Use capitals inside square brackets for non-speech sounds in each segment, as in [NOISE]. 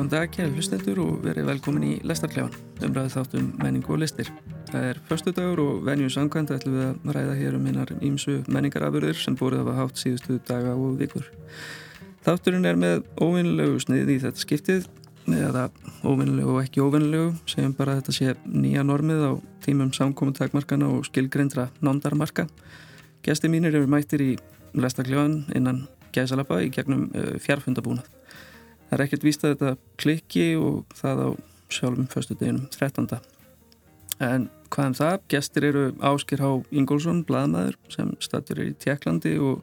Góðan dag, kæri hlustendur og verið velkomin í Lestarklefan, umræðið þáttum menningu og listir. Það er förstu dagur og venjum samkvæmt ætlum við að ræða hér um hinnar ímsu menningarafurður sem búið að hafa hátt síðustu daga og vikur. Þátturinn er með óvinnlegu snið í þetta skiptið, eða óvinnlegu og ekki óvinnlegu, segjum bara að þetta sé nýja normið á tímum samkomintakmarkana og skilgrindra nondarmarka. Gesti mínir eru mættir í Lestarklefan innan gæsalappa í gegnum uh, fjárfundabúnað. Það er ekkert víst að þetta klikki og það á sjálfum förstu deginum 13. En hvað um það? Gestir eru Áskir H. Ingólfsson, bladamæður sem statur er í Tjekklandi og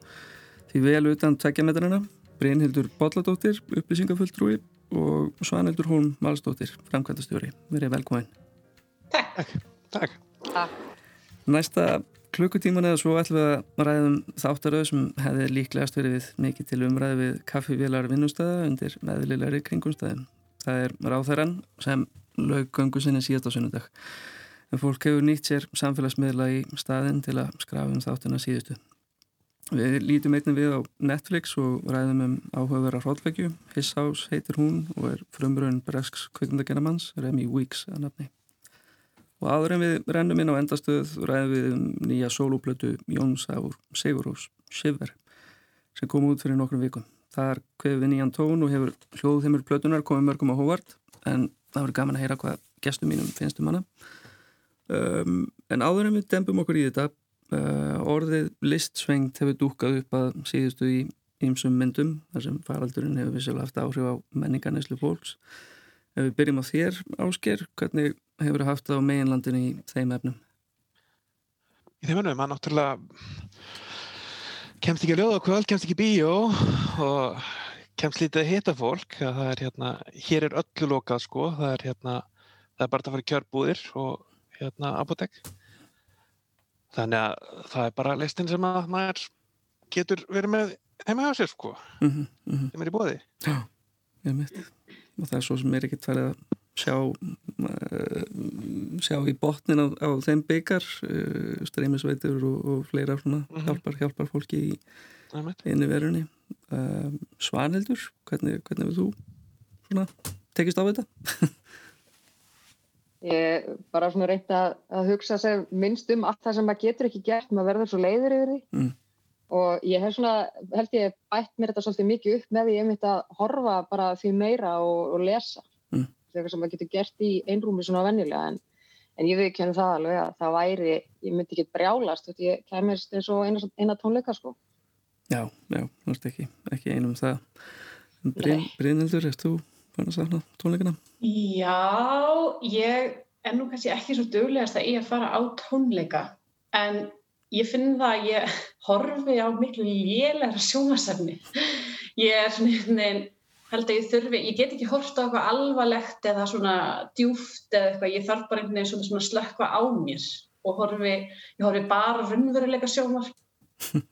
því vel utan tveggjametrarna Brynhildur Bolladóttir, upplýsingafulltrúi og Svanhildur Hólm Valsdóttir, framkvæmtastjóri. Verið velkominn. Takk. Takk. Takk. Næsta klukkutíman eða svo ætlum við að ræðum þáttaröð sem hefði líklegast verið við mikið til umræði við kaffivélar vinnustæða undir meðlilegri kringumstæðin. Það er ráþæran sem lög göngu sinni síðast á sunnundag. En fólk hefur nýtt sér samfélagsmiðla í staðin til að skrafa um þáttina síðustu. Við lítum einnig við á Netflix og ræðum um áhugavera hróllvekju. His House heitir hún og er frumröðun bresks kveikmyndagennamanns Remy Weeks að nafni. Og áður en við rennum inn á endastöð ræðum við um nýja soloplötu Jóns Áur Sigurós Shiver sem kom út fyrir nokkrum vikum. Það er hverfið við nýjan tón og hefur hljóðheimur plötunar komið mörgum á hóvart en það verður gaman að heyra hvað gestum mínum finnst um hana. Um, en áður en við dempum okkur í þetta uh, orðið listsvengt hefur dúkað upp að síðustu í ýmsum myndum þar sem faraldurinn hefur vissilega haft áhrif á menningarneslu fólks. Ef við byrjum á þér, Ásker, hvernig hefur það haft á meginlandinu í þeim efnum? Í þeim efnum, maður náttúrulega kemst ekki að ljóða kvöld, kemst ekki bíó og kemst lítið að hita fólk. Það er hérna, hér er öllu lokað sko, það er hérna, það er bara að fara kjörbúðir og hérna apotek. Þannig að það er bara listin sem að maður getur verið með heima á sér sko, Mm -hmm, mm -hmm. sem er í bóði. Já, ég mitt. Og það er svo sem er ekkert farið að sjá, uh, sjá í botnin á, á þeim byggar, uh, streymisveitur og, og fleira svona Mhm. hjálpar, hjálpar fólki í Einmitt. inni verunni. Uh, Svanhildur, hvernig, hvernig þú svona tekist á þetta? [LAUGHS] Ég bara svona reyndi að, að hugsa sem minnst um allt það sem maður getur ekki gert, maður verður svo leiður yfir því Mm. og ég hef svona, held ég bætt mér þetta svolítið mikið upp með því ég myndi að horfa bara því meira og, og lesa. Mm. Það er eitthvað sem maður getur gert í einrúmi svona venjulega en, en ég veit ekki það alveg að það væri, ég myndi ekki brjálast, þú veist, ég kemist eins og eina, eina tónleika sko. Já, já, þú ert ekki, ekki einum það. En Bryn, Nei. Brynhildur, erst þú fann að sakna tónleikana? Já, ég er nú kannski ekki svo duglegast að ég að fara á tónleika en ég finn það að ég horfi á miklu lélæra sjónasefni. Ég er svona einhvern veginn, held að ég þurfi, ég get ekki hort á eitthvað alvarlegt eða svona djúft eða eitthvað, ég þarf bara einhvern veginn svona, svona slökka á mér og horfi, ég horfi bara raunveruleika sjónvarp. [LAUGHS]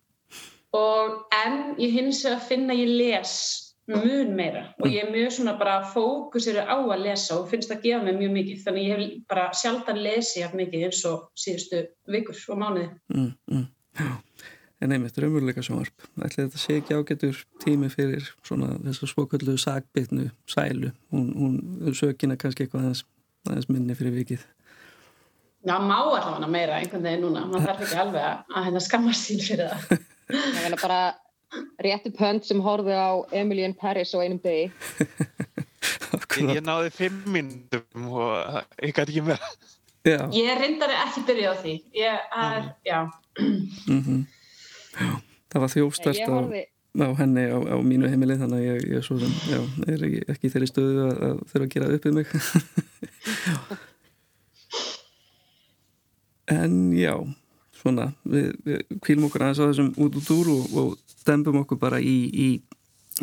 og en ég hins að ég les mun meira og ég er mjög svona bara fókusir á að lesa og finnst að gefa mig mjög mikið þannig ég hef bara sjaldan lesið jafn mikið eins og síðustu vikur og mánuði. Mm, mm. En einmitt, raunveruleika sjónvarp. Ætli þetta sé ekki ágætur tími fyrir svona þessu svoköllu sagbyrnu sælu. Hún, hún sökina kannski eitthvað aðeins, aðeins minni fyrir vikið. Já, má allavega meira einhvern veginn núna, maður þarf ekki alveg að, hérna skammast sín fyrir það. Ég meina bara réttu pönd sem horfið á Emily in Paris á einum degi. Ég, ég náði fimm minnum og ég gæti ekki meira. Já, Ég reyndari ekki byrja á því, ég er, já, mm já, það var þjófstært á, á henni á, á mínu heimili þannig að ég, ég sem, já, er ekki, ekki þeirri stöðu að, að þurfa að gera upp við mig. [LAUGHS] en já, svona, við, við kvílum okkur aðeins á þessum út út úr og, og dembum okkur bara í, í,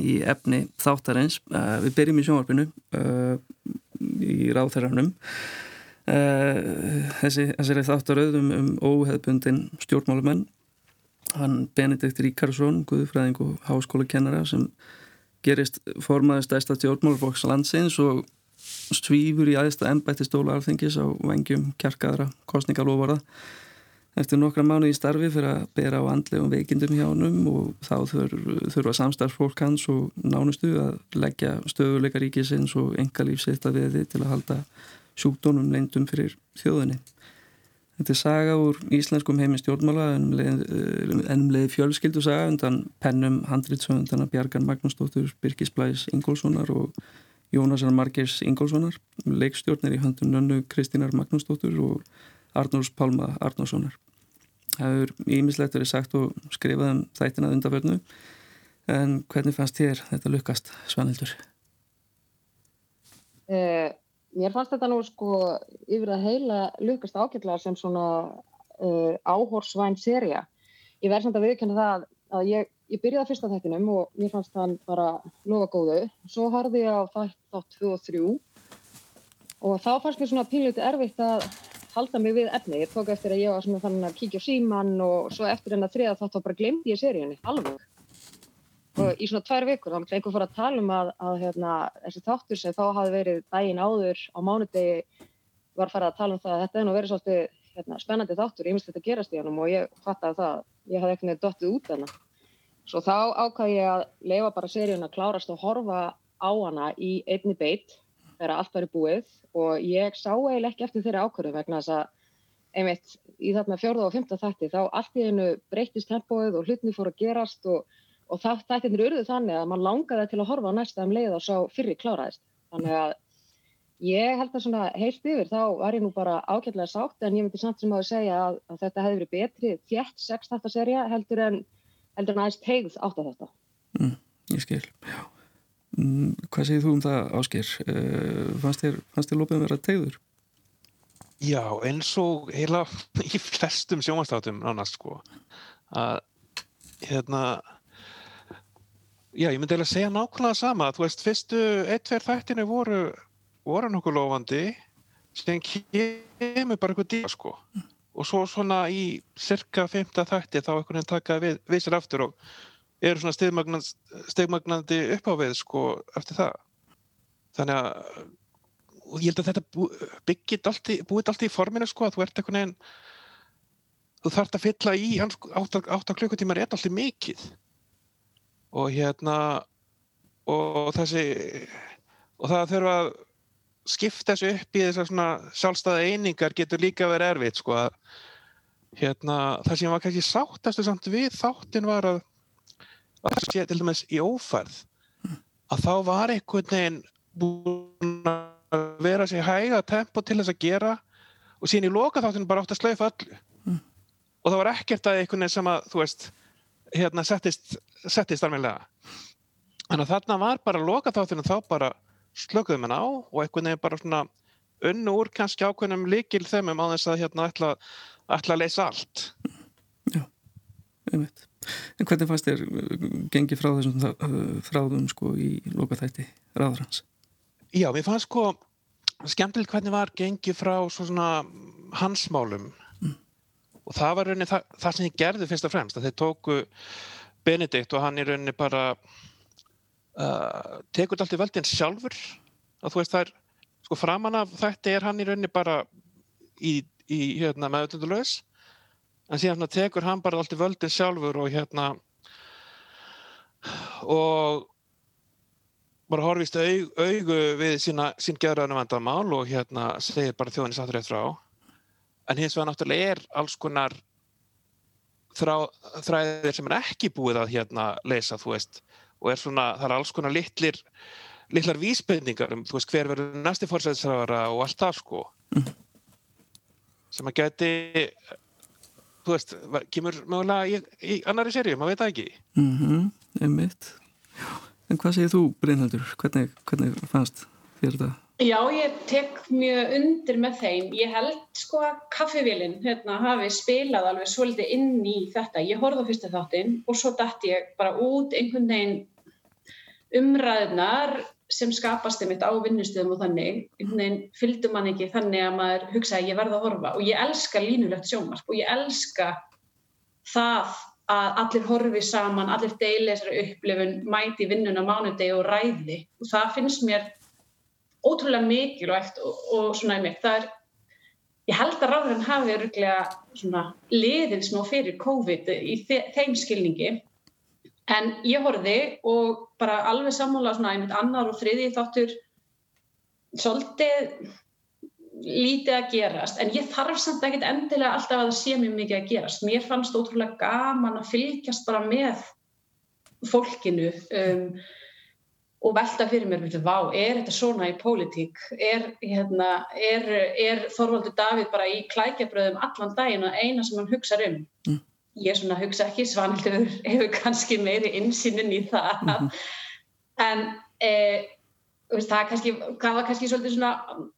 í efni þáttarins. Uh, við byrjum í sjónvarpinu uh, í ráþæranum. Uh, þessi, þessari þáttaröð um, um óheðbundin stjórnmálumenn hann Benedikt Ríkarsson guðfræðing og háskólakennara sem gerist formaður stærsta stjórnmálflokks landsins og svífur í aðsta ennbætti stóla alþingis á vengjum kjarkaðra kostningalófara eftir nokkra mánu í starfi fyrir að bera á andlegum veikindum hjá honum og þá þurfa samstarfsfólk hans og nánustu að leggja stöðuleika ríkisins og enga lífsitt að veði til að halda sjúkdónum lengdum fyrir þjóðinni. Þetta er saga úr íslenskum heimi stjórnmála en um leiði fjölskyldu saga undan pennum handritsöndana Bjarkan Magnúsdóttur, Birkis Blæs Ingólfssonar og Jónasar Margers Ingólfssonar, leikstjórnir í höndum nönnu Kristínar Magnúsdóttur og Arnúrs Pálma Arnúrssonar. Það er ímislegt verið sagt og skrifað um þættinað undarverðnu en hvernig fannst þér þetta lukast, Svanhildur? Uh, Mér fannst þetta nú sko yfir að heila lukast ágætlega sem svona uh, áhorsvæn seria. Ég verði samt að viðkynna það að ég, ég byrjaði fyrsta þættinum og mér fannst þann bara lofa góðu. Svo harði ég á þætt þátt 2 og 3 og þá fannst mér svona pínleiti erfitt að halda mig við efni. Ég tók eftir að ég var svona þannig að kíkja síman og svo eftir en að þriða þátt þá bara glemdi ég seríunni, alveg og í svona tvær vikur, þá er einhver fór að tala um að, að hérna, þessi þáttur sem þá hafi verið daginn áður á mánudegi var farið að tala um það að þetta er nú verið svolítið hérna, spennandi þáttur, ég minnst þetta gerast í hann og ég fattaði það, ég hafði eitthvað dottið út hana. Svo þá ákvaði ég að leifa bara seríun að klárast og horfa á hana í einni beitt þegar allt væri búið og ég sá eiginlega ekki eftir þeirra ákvörðu vegna þess að einmitt í þarna fjörða og fymta þætti þá allt í einu breytist tempóið og hlutni fór að gerast og og þættirnir urðu þannig að mann langaði til að horfa á næsta um leið og sá fyrir kláraðist. Þannig að ég held að svona heilt yfir þá var ég nú bara ágætlega sátt en ég myndi samt sem að segja að, að þetta hefði verið betri þjætt sextættarserja heldur en heldur en aðeins tegð átt af þetta. Mm, ég skil, já. Mm, hvað segir þú um það Ásker? Uh, fannst þér, þér lópið verið að tegður? Já, eins og heila [LAUGHS] í flestum sjómanstáttum nánast sko að hérna Já, ég myndi að segja nákvæmlega sama. Þú veist, fyrstu ein-tveir þættinu voru, voru nokkuð lofandi sem kemur bara eitthvað díla, sko. Og svo svona í cirka femta þætti þá einhvern veginn takaði við, við sér aftur og eru svona stegmagnandi upp á við, sko, eftir það. Þannig að, og ég held að þetta byggit allt í, búið allt í forminu, sko, að þú ert einhvern veginn, þú þarfst að fylla í, átta klukkutímar er allt í mikið og hérna og þessi og það þurfa að skipta þessu upp í þessar svona sjálfstæða einingar getur líka verið erfitt sko að hérna það sem var kannski sáttastu samt við þáttin var að að það sé til dæmis í ófærð að þá var einhvern veginn búin að vera sér hæga tempo til þess að gera og síðan í loka þáttinu bara átt að slaufa öllu mm. og það var ekkert að einhvern veginn sem að þú veist hérna settist, settist alveg þannig að þarna var bara loka þáttinu þá bara slökuðum henn á og einhvern veginn bara svona unnu úr kannski ákveðnum líkil þeimum á þess að hérna ætla, ætla að leysa allt. Já, einmitt. En hvernig fannst þér uh, gengið frá þessum uh, þráðum sko í lokaþætti ráðrans? Já, mér fannst sko skemmtilegt hvernig var gengið frá svona hansmálum og það var rauninni það, það sem þið gerðu fyrst og fremst að þeir tóku Benedikt og hann í rauninni bara uh, tekur allt í völdin sjálfur. Að þú veist það er sko framan af þetta er hann í rauninni bara í, í hérna meðutundulegs en síðan tekur hann bara allt í völdin sjálfur og hérna og bara horfist aug, augu við sín gerðarinn vandamál og hérna segir bara þjóðinni sattur eftir á en hins vegar náttúrulega er alls konar þrá, þræðir sem er ekki búið að hérna leysa þú veist og er svona, það er alls konar litlir litlar vísbendingar um þú veist hver verður næsti fórsæðisræðara og allt það sko mm. sem að geti þú veist, kemur mögulega í, í annari sériu, maður veit það ekki mm -hmm, einmitt en hvað segir þú Brynhaldur, hvernig, hvernig fannst þér þetta? Já, ég tek mjög undir með þeim. Ég held sko að kaffivélinn hérna, hafi spilað alveg svolítið inn í þetta. Ég horfði á fyrsta þáttinn og svo dætt ég bara út einhvern veginn umræðnar sem skapast einmitt á vinnustöðum og þannig. Einhvern veginn fylgdur mann ekki þannig að maður hugsa að ég verða að horfa og ég elska línulegt sjómark og ég elska það að allir horfi saman, allir deili þessari upplifun, mæti vinnun á mánudegi og ræði og það finnst mér ótrúlega mikilvægt og, og svona einmitt, það er ég held að ráðurinn hafi öruglega liðið smá fyrir COVID í þeim skilningi. En ég horfiði og bara alveg sammála svona einmitt annar og þriði þáttur. Svolítið lítið að gerast en ég þarf samt ekkert endilega alltaf að það sé mjög mikið að gerast. Mér fannst ótrúlega gaman að fylgjast bara með fólkinu um, og velta fyrir mér, veitu, vá, er þetta svona í pólitík? Er, hérna, er, er Þorvaldur Davíð bara í klækjabröðum allan daginn og eina sem hann hugsa um? Mm. Ég svona hugsa ekki, Svanhildur hefur kannski meiri insýnin í það mm -hmm. en eh, það, kannski, var kannski svolítið svona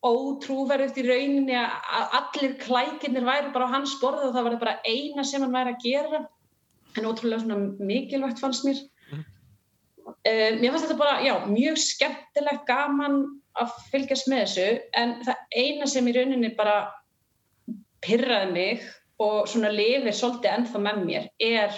ótrúverðugt í rauninni að allir klækinir væri bara á hans borð og það var bara eina sem hann væri að gera en ótrúlega svona mikilvægt fannst mér uh, mér fannst þetta bara, já, mjög skemmtilegt gaman að fylgjast með þessu en það eina sem í rauninni bara pyrraði mig og svona lifir svolítið ennþá með mér er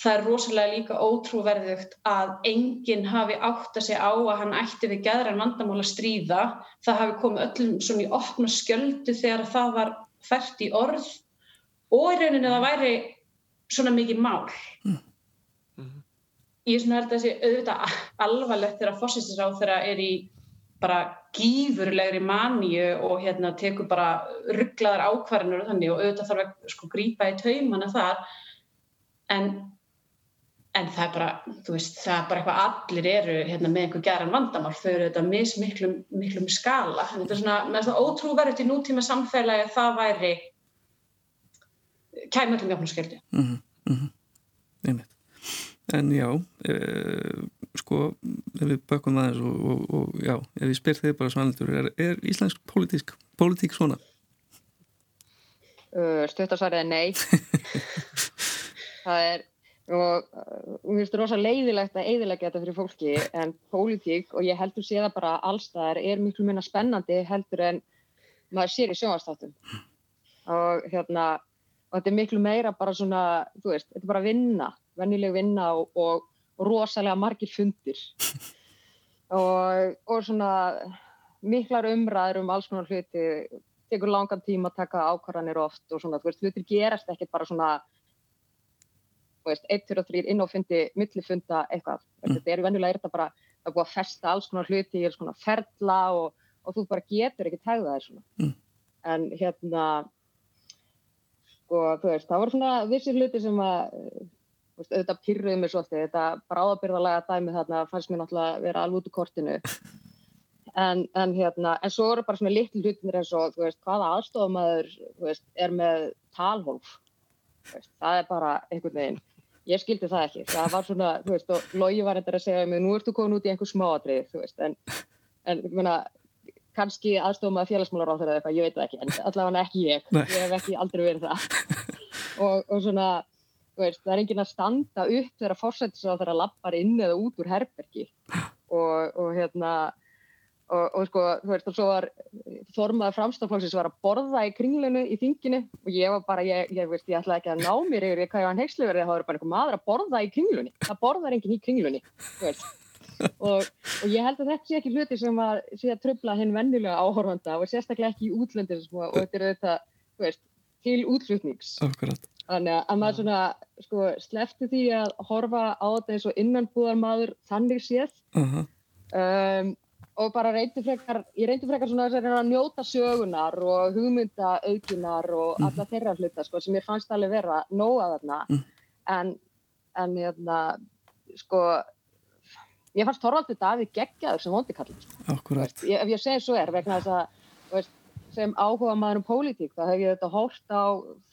það er rosalega líka ótrúverðugt að enginn hafi átt að segja á að hann ætti við gæðran vandamál að stríða. Það hafi komið öllum svona í opna skjöldu þegar það var fært í orð og í rauninni það væri svona mikið mál. Mm. Ég svona held að þessi auðvitað alvarlegt þegar fósinstisráð þeirra er í bara gífurlegri maníu og hérna tekur bara rugglaðar ákvarðinur og þannig og auðvitað þarf að sko grípa í taumana þar. En en það er bara, þú veist, það er bara eitthvað allir eru hérna, með einhver geran vandamál. Þau eru þetta mis miklum, skala. En þetta er svona, með svona ótrúverðt í nútíma samfélagi að það væri kæmur til mjögnaskjöldi mm -hmm, mm -hmm. Einmitt En já e, sko, ef við bökum aðeins og, og, og já, ef ég spyr þig bara svanaldur, er, er íslensk politík, politík svona? Uh, Stuttarsvarið er nei. [LAUGHS] Það er og uh, mér finnst þetta rosa leiðilegt að eiðilegja þetta fyrir fólki en pólitík og ég heldur sé það bara allstaðar er miklu minna spennandi heldur en maður sér í sjónastáttum og hérna og þetta er miklu meira bara svona þú veist, þetta er bara vinna, vennileg vinna og, og, og rosalega margir fundir [LAUGHS] og, og svona miklar umræður um alls konar hluti tekur langan tíma að taka ákvarðanir oft og svona, þú veist, hlutir gerast ekki bara svona veist, 1, 2 og 3 inn og fundi, millifunda eitthvað. Mm. Þetta er venjulega er þetta bara, það er búið að festa alls konar hluti í alls konar ferla og, og þú bara getur ekki tegða þér svona. Mm. En hérna, sko, þú veist, það voru svona vissir hluti sem að, þú veist, auðvitað pyrruði mig svolítið, þetta bráðabyrðalega dæmi þarna fannst mér náttúrulega að vera alveg út úr kortinu. [LAUGHS] En, en hérna, en svo eru bara svona litlu hlutinir eins og, þú veist, hvaða aðstofamæður, veist, er með talhólf. Það er bara einhvern veginn ég skildi það ekki, það var svona, þú veist, og Lógi var þetta að segja mig, nú ertu komin út í einhver smáatrið, þú veist, en, en, ég meina, kannski aðstofum að félagsmálar á þeirra eitthvað, ég veit það ekki, en allavega ekki ég, ég veist, það er engin að standa upp þegar að fórsættis á þeirra lappar inn eða út úr herbergi, og, og hérna, og, og sko, þú veist, og svo var þormaður framstaflóksins var að borða í kringlunu í þinginu og ég var bara, ég, ég veist, ég ætlaði ekki að ná mér yfir hvað ég var heilslu verið, það var bara einhver maður að borða í kringlunni, það borðar enginn í kringlunni og, og ég held að þetta sé ekki hluti sem að sé að tröfla henn vennilega áhorfanda og sérstaklega ekki í útlöndin og þetta er þetta, þú veist, til útflutnings. Akkurat. Þannig að maður svona, sko, slefti því að horfa á þetta eins og innanbúðarmadur þannig séð uh -huh. um, og bara reyndi frekar, ég reyndi frekar svona að njóta sögunar og hugmyndaaukinar og mhm. alla mm. þeirra hluta sko, sem ég fannst alveg vera nóga þarna mm. en, en ég, hérna, sko ég fannst Þorvaldur Davíð geggjaður sem vondikallin sko. ef ég segi svo er vegna þess að sem áhuga maður um pólitík þá hef ég þetta hórt á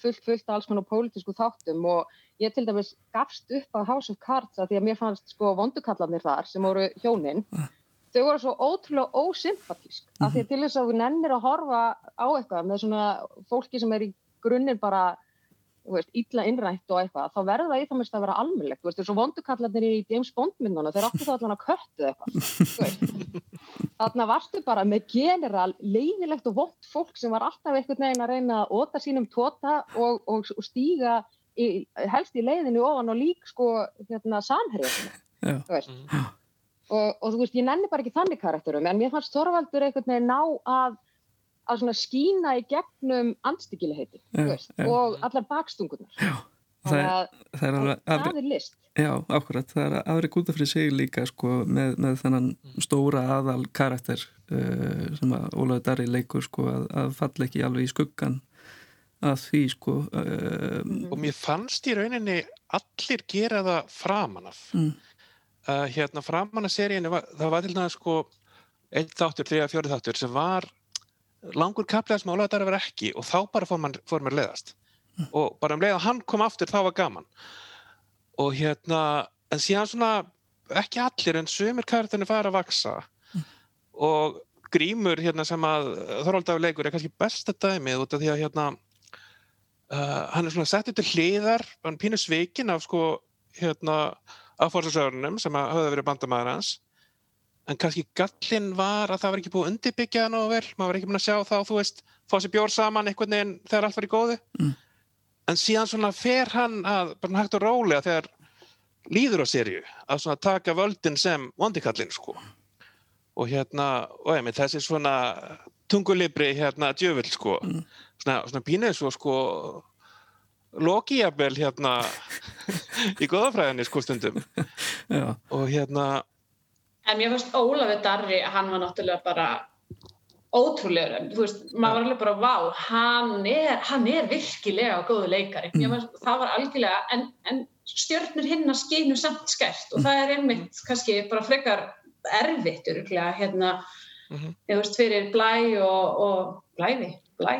fullt fullt alls konar pólitísku þáttum og ég til dæmis gafst upp á House of Cards að því að mér fannst sko vondukallarnir þar sem voru hjóninn uh þau voru svo ótrúlega ósympatísk af því að mhm. til þess að þú nennir að horfa á eitthvað með svona fólki sem er í grunnir bara veist, illa innrætt og eitthvað, þá verður það í það mest að vera almennilegt, þú veist, þessu vondukallarnir í James Bond mynduna, þeir áttu þá allan að köttu eitthvað [LAUGHS] þarna varstu bara með general leiðilegt og vond fólk sem var alltaf einhvern veginn að reyna að óta sínum tóta og, og, og stíga í, helst í leiðinu ofan og lík sko hérna samherjum þú veist. Mm og, og þú veist, ég nenni bara ekki þannig karakterum en mér fannst Þorvaldur einhvern veginn ná að að skína í gegnum andstyggilegheitin og allar bakstungunar. Já, það er, það er, alveg, það er list. Já, ákvæmt. Það er aðrið gúta fyrir sig líka sko, með, með þennan stóra aðal karakter uh, sem að Ólaður Darri leikur sko, að, að falla ekki alveg í skuggan að því sko. Uh, og mér fannst í rauninni allir gera það framanaf. Mm. Uh, hérna framan að seríinu, það var til dæmis sko einn þáttur, þrjá, fjórið þáttur sem var langur kaplega sem Ólaður Darri var ekki og þá bara fór, man, fór mér leðast mm. og bara um leið að hann kom aftur þá var gaman og hérna, en síðan svona ekki allir en sumir kærtinni fara að vaksa mm. og grímur hérna sem að Þorvaldagur leikur er kannski besta dæmið út af því að hérna uh, hann er svona settið til hliðar hann pínur sveikin af sko hérna aðfórsasörnum sem að hafa verið bandamæður hans en kannski gallin var að það var ekki búið undirbyggja það náðu vel, maður var ekki búin að sjá þá þú veist, fá sér bjór saman einhvern veginn þegar allt var í góðu. Mm. En síðan svona fer hann að bara hægt og rólega þegar líður á sériu að svona taka völdin sem vondikallin sko. Og hérna, og ég með þessi svona tungulibri hérna djöfull sko. Mm. svona, svona pínuð svo sko lokiðabel hérna [LAUGHS] í goðafræðinni sko stundum. Og hérna En mér finnst Ólafur Darri, hann var náttúrulega bara ótrúlegur, þú veist, maður var alveg bara vá, hann er, hann er virkilega góðu leikari, mm. var, það var algjörlega, en, en stjórnur hinn að skinu samt skert og það er einmitt kannski bara frekar erfitt öruglega, hérna mm -hmm. ég veist, fyrir blæ og, og blæði, blæ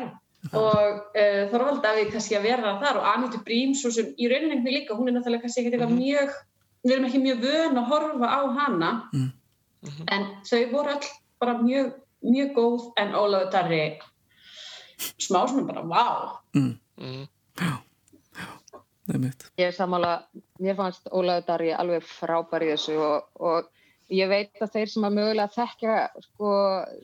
og uh, þá er alltaf við kannski að vera þar og Anita Brím, svo sem í rauninni líka, hún er náttúrulega kannski eitthvað mm -hmm. mjög við erum ekki mjög vön að horfa á hana mm -hmm. en þau voru all bara mjög mjög góð en Ólaður Darri smá sem er bara vá mm. Mm. Já, já, mitt Ég er sammála, mér fannst Ólaður Darri alveg frábær í þessu og, og ég veit að þeir sem að mögulega þekkja sko,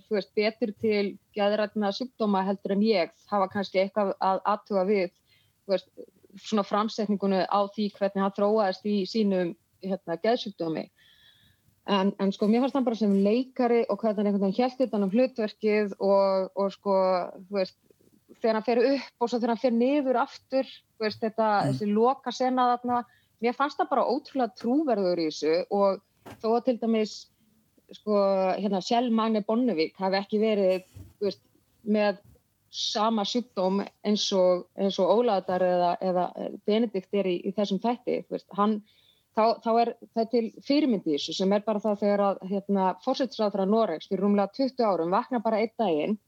þú veist, betur til gæðrætna sjúkdóma heldur en ég hafa kannski eitthvað að aðtuga við þú veist, svona framsetningunni á því hvernig hann þróaðist í sínum hérna, gæðsjúkdómi En, en sko mér fannst hann bara sem leikari og hvernig hann einhvern veginn held utan um hlutverkið og, og sko, veist, þegar hann fer upp og svo þegar hann fer niður aftur, veist, þetta, mm. þessi loka sena þarna, mér fannst það bara ótrúlega trúverður í þessu og þó að til dæmis, sko, hérna, Sjálf Magne Bonnevík hafi ekki verið, veist, með sama sjúkdóm eins og, og Ólaðar eða, eða Benedikt er í, í þessum veist, hann þá, þá er það til fyrirmyndi þessu sem er bara það þegar að hérna, fórsettisráðra Noregs fyrir rúmlega 20 árum vakna bara einn daginn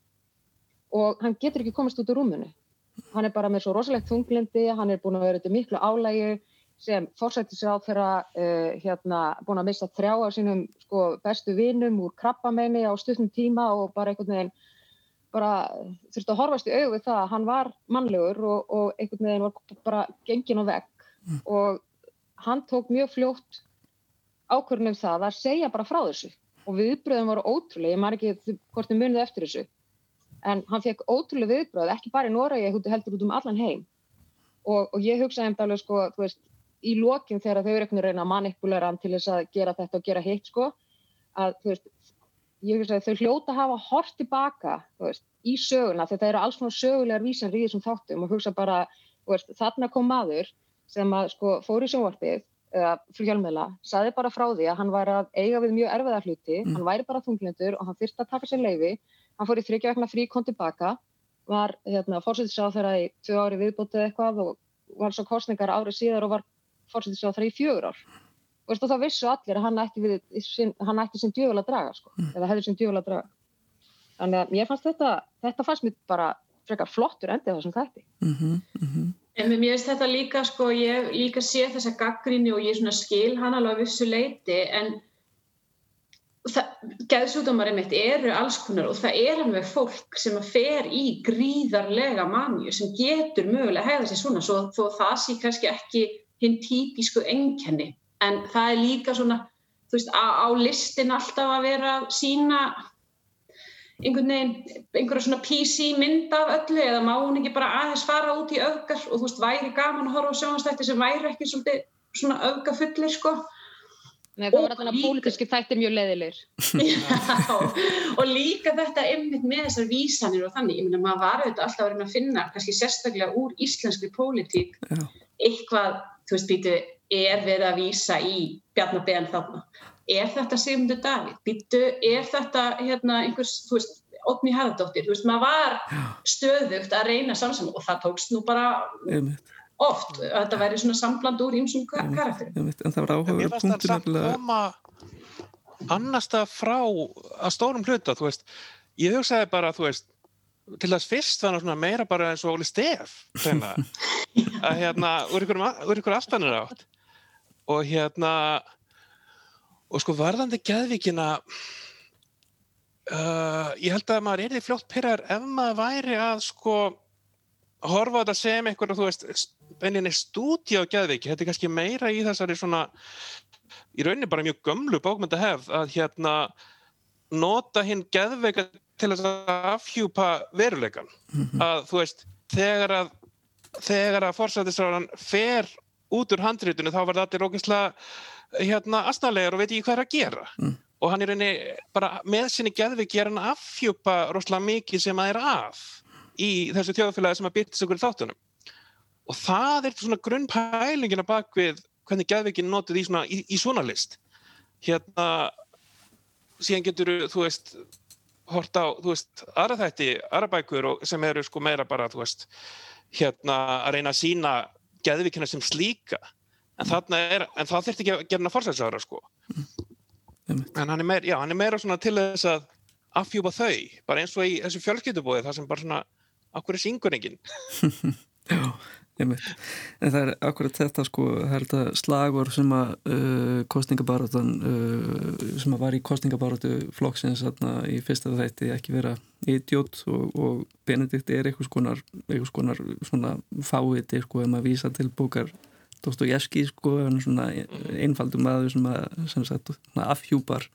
og hann getur ekki komast út úr rúmunu. Hann er bara með svo rosalegt þunglindi, hann er búin að vera þetta miklu álægi sem fórsettisráðra uh, hérna, búin að missa þrjá af sínum sko, bestu vinum úr krabbameini á stundum tíma og bara einhvern veginn bara þurfti að horfast í auðvið það að hann var mannlegur og, og einhvern veginn var bara gengin á vegg mm. og hann tók mjög fljótt ákvörnum það að segja bara frá þessu. Og viðbröðum voru ótrúlega, ég maður ekki hvort þið munið eftir þessu. En hann fekk ótrúlega viðbröð, ekki bara í Noregi heldur út um allan heim. Og, og ég hugsaði um alveg sko, veist í lokin þegar þau eru einhvern veginn að manipulera hann til þess að gera þetta og gera hitt sko, að veist ég hugsaði þau hljóta hafa hort tilbaka veist, í söguna, þetta eru alls svona sögulegar vísan í þessum þáttum. Og hugsa bara, þarna kom maður sem að sko fór í sjónvarpið eða fjölmjöla, saði bara frá því að hann var að eiga við mjög erfiða hluti mm. hann væri bara þunglindur og hann þurfti að taka sér leiði hann fór í þryggja vegna frí kom tilbaka var hérna, fórsættisáð þeirra í tvö ári viðbútið eitthvað og var svo kostningar árið síðar og var fórsættisáð þeirra í fjögur ár og þá vissu allir að hann ætti, við, hann ætti sem djöful að draga sko, mm. eða hefði sem djöful að draga þannig að mér fannst þetta þetta fannst mér bara frekar flottur endið þessum þætti mm -hmm. En mér finnst þetta líka, sko, ég líka sé þessa gaggrinni og ég skil hann alveg að vissu leiti en geðsúdómarinn mitt eru alls konar og það er alveg fólk sem fer í gríðarlega manju sem getur mögulega að hegða sér svona svo þó það sé kannski ekki hinn típisku enkenni en það er líka svona, þú veist, á listin alltaf að vera sína einhvern veginn, einhverja svona PC mynd af öllu eða má hún ekki bara aðeins fara út í öfgar og þú veist, væri gaman að horfa á sjónastætti sem væri ekki svolítið svona öfgafullir sko Nei, það var alltaf pólitíski þættir mjög leðilir. [LAUGHS] Já, og líka þetta einmitt með þessar vísanir og þannig, ég minna maður var auðvitað alltaf að reyna að finna, kannski sérstaklega úr íslenski pólitík, eitthvað, þú veist, býtu, er verið að vísa í Bjarnabeðan þarna? Er þetta Sigmundur Davíð? Býtu, er þetta hérna einhvers, þú veist, Otni Harðardóttir? Þú veist, maður var stöðugt að reyna samsam og það tókst nú bara einmitt, oft, að þetta væri svona sambland úr ímsum karakterum. einmitt, en það var það punktur samt nefnilega- koma annars það frá að stórum hluta, þú veist, ég hugsaði bara, þú veist, til þess fyrst var hann svona meira bara eins og Óli Stef, [LAUGHS] að hérna, úr ykkur, ykkur aftanir átt og hérna, og sko varðandi geðvíkina, uh, ég held að maður er því fljótt pyrrar ef maður væri að sko horfa á þetta sem einhverja, þú veist, beininni stúdíu á geðviki, þetta er kannski meira í þessari svona í rauninni bara mjög gömlu bókmyndahefð að hérna nota hinn geðveika til að afhjúpa veruleikan að þú veist, þegar að þegar að forsættisráðan fer út úr handritinu þá það allir ógæslega hérna asnalegar og veit ekki hvað er að gera. Mm. og hann er rauninni bara með sinni geðveiki er hann að afhjúpa rosalega mikið sem að er að í þessu þjóðfélagi sem að byrja ykkur í þáttunum. Og það er svona grunnpælingina bak við hvernig geðveikin notuð í svona, í, í svona list. Hérna síðan getur þú veist hort á, þú veist, aðra þætti aðra bækur sem eru sko meira bara þú veist, hérna að reyna að sína geðveikina sem slíka en þarna er, en það þurfti ekki að gera hana forsætsára sko Einmitt. en hann er meira, já, hann er meira svona til þess að afhjúpa þau, bara eins og í þessu fjölskyldubóði, það sem bara svona akkur er syngur enginn [LAUGHS] Já, einmitt. En það er akkurat þetta sko, slagur sem að uh, kostningabarátan uh, sem að var í kostningabarátu flokksins í fyrsta þætti ekki vera idiot og, og Benedikt er eitthvað skonar, eitthvað skonar svona fáiði sko ef maður vísa til bókar Dostojevski sko, hann er svona einfaldum maður sem að sem sagt, afhjúpar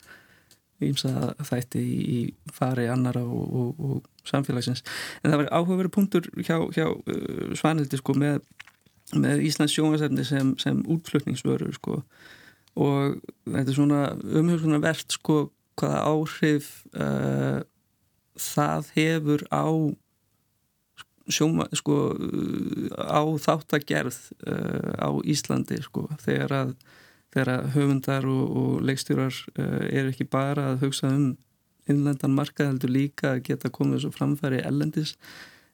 ímsa þætti í, fari annara og, og, og samfélagsins. En það var áhugaveru punktur hjá, hjá uh, Svanhildi sko með, með Íslands sjóngasefni sem, sem útflutningsvöru sko. Og þetta er svona umhugsunar verðt sko hvaða áhrif uh, það hefur á sjóma sko á þáttagerð uh, á Íslandi sko þegar að, þegar að höfundar og, og leikstjórar uh, eru ekki bara að hugsa um innlendan markað heldur líka að geta komið svo framfæri ellendis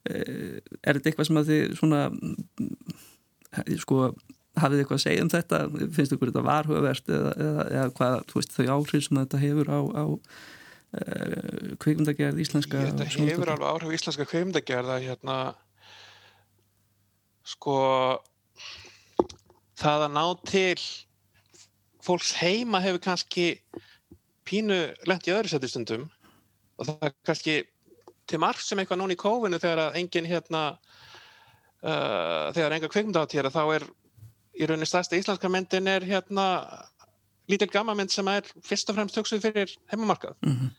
uh, er þetta eitthvað sem að þið svona mm, sko hafið þið eitthvað að segja um þetta? Finnst ykkur þetta varhugavert eða, eða, eða hvað, veist, þau áhrif sem þetta hefur á, á uh, kvikmyndagerð íslenska Þetta hefur alveg áhrif íslenska kveimdagerða hérna sko það að ná til fólks heima hefur kannski pínu lent í öðru seti stundum. Og það er kannski til marg sem eitthvað núna í kófinu þegar að engin hérna uh, þegar enga kveimdaháttýra þá er í rauninni stærsta íslenska myndin er hérna lítil gammamynd sem er fyrst og fremst hugsuð fyrir heimamarkað. Mhm.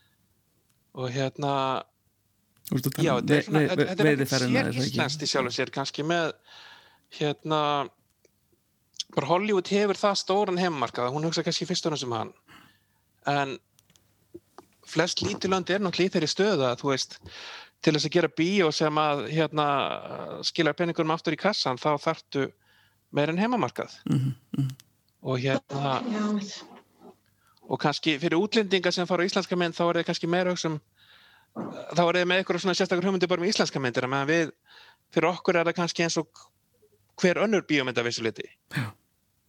Og hérna Þú veist að Já, um þetta er svona, þetta er sér íslenskt í sjálf og sér kannski með hérna bara Hollywood hefur það stóran heimamarkað hún hugsa kannski fyrst og náttúrulega um hann en flest lítilönd er náttúrulega í þeirri stöðu að þú veist til þess að gera bíó sem að hérna skilja peningurum aftur í kassan þá þarftu meir en heimamarkað Mhm, mhm. og hérna. Og kannski fyrir útlendinga sem fara á íslenska mynd þá er það kannski meira hugsa um þá er það með eitthvað svona sérstakar hugmyndir bara um íslenska myndir við, fyrir okkur er það kannski eins og hver önnur bíómynd af vissu liti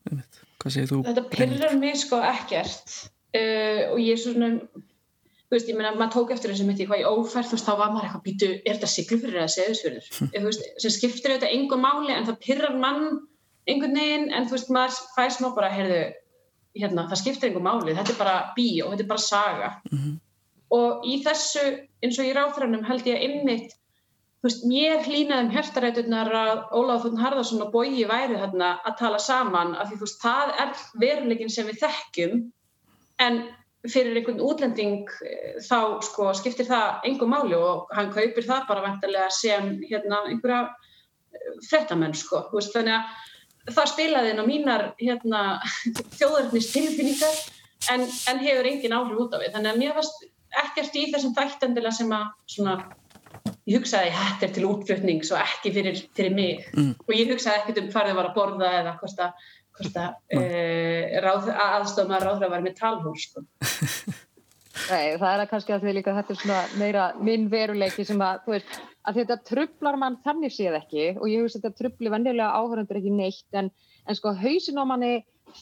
Einmitt. Hvað segir þú? Þetta pyrrar mig sko ekkert uh, og ég er svona þú veist, ég meina, maður tók eftir þessu í hvað ég ófært, þú veist, þá var maður eitthvað býtu, er þetta siglufyrir eða seðisfyrir þú veist, sem skiptir þetta engum máli en það pyrrar mann einhvern veginn en þú veist, maður fær smá bara, heyrðu hérna, það skiptir engum máli, þetta er bara bíó, þetta er bara saga Mhm. og í þessu, eins og í ráþrænum held ég einmitt þú veist, mér hlýnaði um hjartaræturnar að Ólaf Þórn Harðarsson og Bogi væri þarna að tala saman af því þú veist, það er veruleikin sem við þekkjum en fyrir einhvern útlending eh, þá sko skiptir það engum máli og hann kaupir það bara vantarlega sem hérna einhverja frettamenn sko, þú veist, þannig að það spilaði inn á mínar hérna, [LAUGHS] þjóðarnist tilfinningar en, en hefur engin áhrif út af því þannig að mér varst ekkert í þessum þættendilega sem að svona, ég hugsaði þetta er til útflutnings og ekki fyrir, fyrir mig Mm. og ég hugsaði ekkert um hvað þau var að borða eða hvort að, að e, ráð, aðstofna ráðra var með talhús sko. [LAUGHS] Nei, það er kannski að því líka þetta er svona meira minn veruleiki sem að, þú veist, að þetta trublar mann þannig séð ekki og ég hugsa þetta trubli vennilega áhörundur ekki neitt en, en sko hausin á manni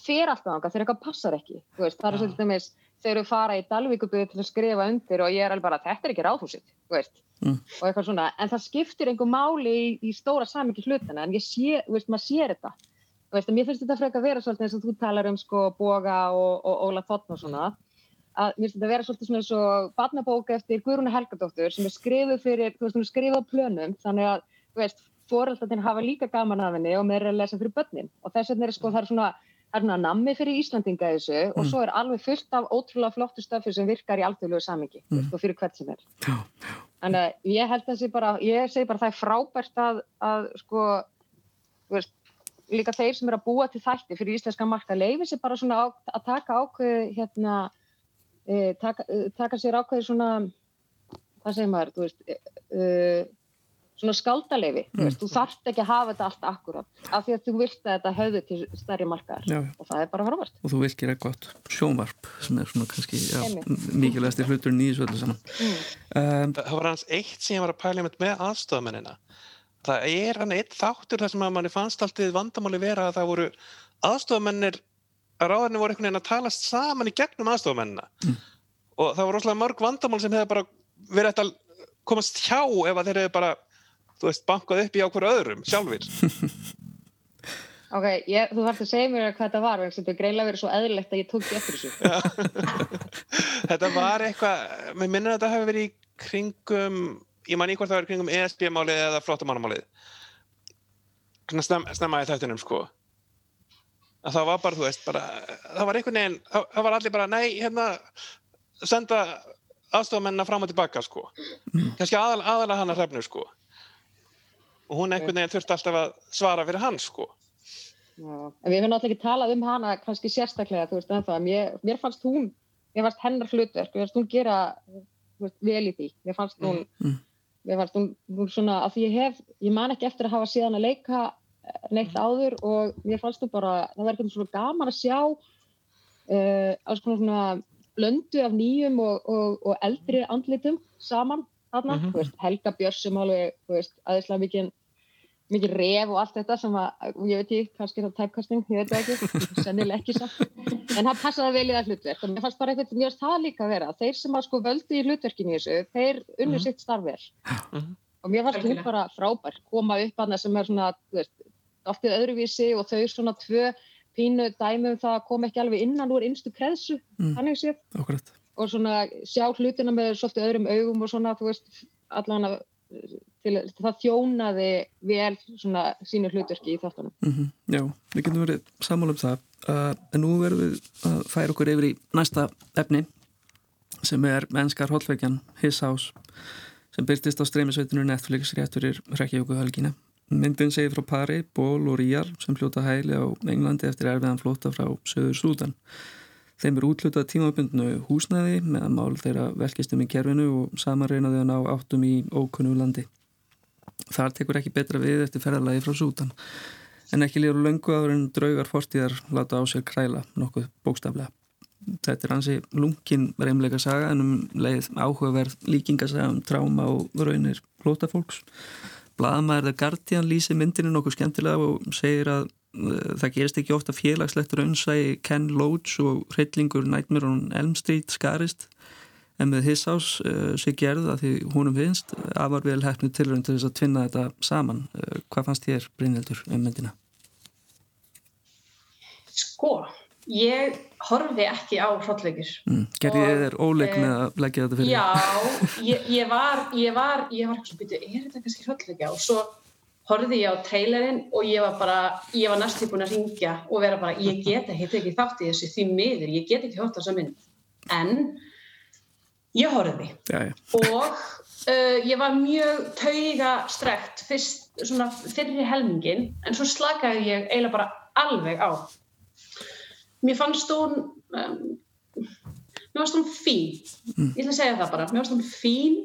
fer alltaf ánga þegar eitthvað passar ekki, veist, það er Já. svolítið dæmis þegar þú fara í Dalvíkubyggð til að skrifa undir og ég er alveg bara, þetta er ekki veist, Mm. og eitthvað svona, en það skiptir einhver máli í, í stóra samingi hlutana, en ég sé, veist, maður sér þetta, veist, mér finnst þetta frekar að vera svolítið eins og þú talar um sko Boga og, og Óla Þotn og svona, að mér finnst þetta að vera svolítið svona eins og barnabók eftir Guðrúnu Helgadóttur sem er skrifuð fyrir, þú veist, hún er skrifuð á plönum, þannig að, þú veist, fóreldarnir hafa líka gaman af henni og er að lesa fyrir börnin og þess vegna er sko, það er svona, það er svona nammi fyrir Íslandinga þessu og Mm. svo er alveg fullt af ótrúlega flottu stöfi sem virkar í alþjóðlegu samingi, Mm. veist, og fyrir hvert sem er. Þannig að ég held að þessi bara, ég segi bara það er frábært að, að sko, þú veist, líka þeir sem eru að búa til þætti fyrir íslenska marka leifi sér bara svona á, að taka ákveði hérna, e, taka, e, taka sér ákveði svona, hvað segir maður, þú veist, e, e, svona skáldaleifi, þú Mm. veist, þú þarft ekki að hafa þetta allt akkurat, af því að þú vilt að þetta höfðu til stærri markaðar já, og það er bara frábært. og þú vilt gera gott sjónvarp sem er svona kannski já, Einmitt. mikilvægasti hluturinn í þessu öllu saman Mm. um, Það var hans eitt sem ég var að pæla með aðstofamennina. Það er hann eitt þáttur þar sem að manni fannst alltið vandamáli vera að það voru aðstofamennir að ráðarnir voru einhvern veginn að talast saman í gegnum aðstofamennina. Mm. Og það voru rosalega mörg vandamál sem hefði bara verið hægt að komast hjá ef að þeir hefði bara, þú veist, bankað upp í á hverju öðrum sjálfur. [LAUGHS] Ok, ég, þú þarft að segja mér hvað þetta var, vegna þess að þetta er greiðlega verið svo eðlilegt að ég tók ekki eftir þessu. [LAUGHS] Þetta var eitthvað, mér minnir að þetta hefði verið í kringum, ég man í hvort það var í kringum ESB-málið eða flottamannamálið. Svona snem, snemma í þættinum, sko. Að það var bara, þú veist, bara, það var einhvern veginn, það, var allir bara, nei, hérna, senda aðstofamennina fram og tilbaka, sko. Kannski aðal, aðalega hana hrefnu, sko. Og hún einhvern veginn þurfti alltaf að svara fyrir hann, sko. Já, en við höfum náttúrulega ekki talað um hana kannski sérstaklega, þú veist, en það, mér, mér fannst hún, mér fannst hennar hlutverk, mér fannst hún gera þú veist, vel í því, mér fannst hún, Mm. mér fannst hún, hún svona, að því ég hef, ég man ekki eftir að hafa síðan að leika neitt áður og mér fannst þú bara, það var eitthvað svona gaman að sjá uh, alls konar svona blöndu af nýjum og, og, og eldri andlitum saman þarna, þú veist, Helga Björns sem alveg, þú veist, aðeinslega mikið mikið ref og allt þetta sem að, ég veit ekki, kannski er það typecasting, ég veit það ekki, sennilega ekki samt, en það passaði vel í það hlutverk og mér fannst bara eitthvað, mér fannst það líka að vera, þeir sem að sko völdu í hlutverkinu í þessu, þeir unnu Mhm. sitt starf vel Mhm. og mér fannst Algjörlega. bara frábær, koma upp að það sem er svona, þú veist, oftið öðruvísi og þau svona tvö pínu dæmi um það að koma ekki alveg innan úr innstu kreðsu, Mm. þannig séð akkurat og svona sjá hlutina með svolítið öðrum augum og svona, þú veist, allan að til, það þjónaði vel svona sínu hlutverki í þáttunum. mm Já, við getum verið sammála um það uh, en nú verðum við að færa okkur yfir í næsta efni sem er mennskar hólfveikjan His House sem byrtist á streymisveitinu Netflix rétturir Reykjavíku helgina. Myndin segir frá pari, Ból og Ríal sem hljóta hæli á Englandi eftir erfiðan flóta frá Söður Súdan. Þeim er útlutað tímabundnu húsnæði meðan mál þeirra velkist um í kerfinu og saman reynaði að ná áttum í ókunnu landi. Þar tekur ekki betra við eftir ferðarlagi frá Súdan en ekki líður löngu áður en draugar fortíðar láta á sér kræla nokkuð bókstaflega. Þetta er hansi lungin reymleika saga en um leið áhugaverð líkingasaga um tráma og raunir flótafólks. Blaðamæður The Guardian lýsi myndinu nokkuð skemmtilega og segir að uh, það gerist ekki ofta félagslegt raunsægi Ken Loach og hryllingur Nightmare on Elm Street skarist en með His House uh, sé gerð að því húnum finnst afar vel hefnu tilrönd til þess að tvinna þetta saman. Uh, hvað fannst þér Brynhildur um myndina? Sko, ég horfi ekki á hrollveikir. Mm. Gerði ég þér óleik eh, með að leggja þetta fyrir? Já, ég, ég var, ég var, ég var ekki svo byrju, er þetta kannski hrollveikja? Og svo horfði ég á trailerinn og ég var bara, ég var næstu búin að ringja og vera bara, ég get ekki þátt í þessu því miður, ég get ekki hort á þessa mynd. En ég horfði Já, já. og uh, ég var mjög tauga strekt fyrst, svona fyrri helmingin en svo slakaði ég eiginlega bara alveg á mér fannst hún um, mér fannst hún fín. Ég ætla að segja það bara, mér fannst hún fín.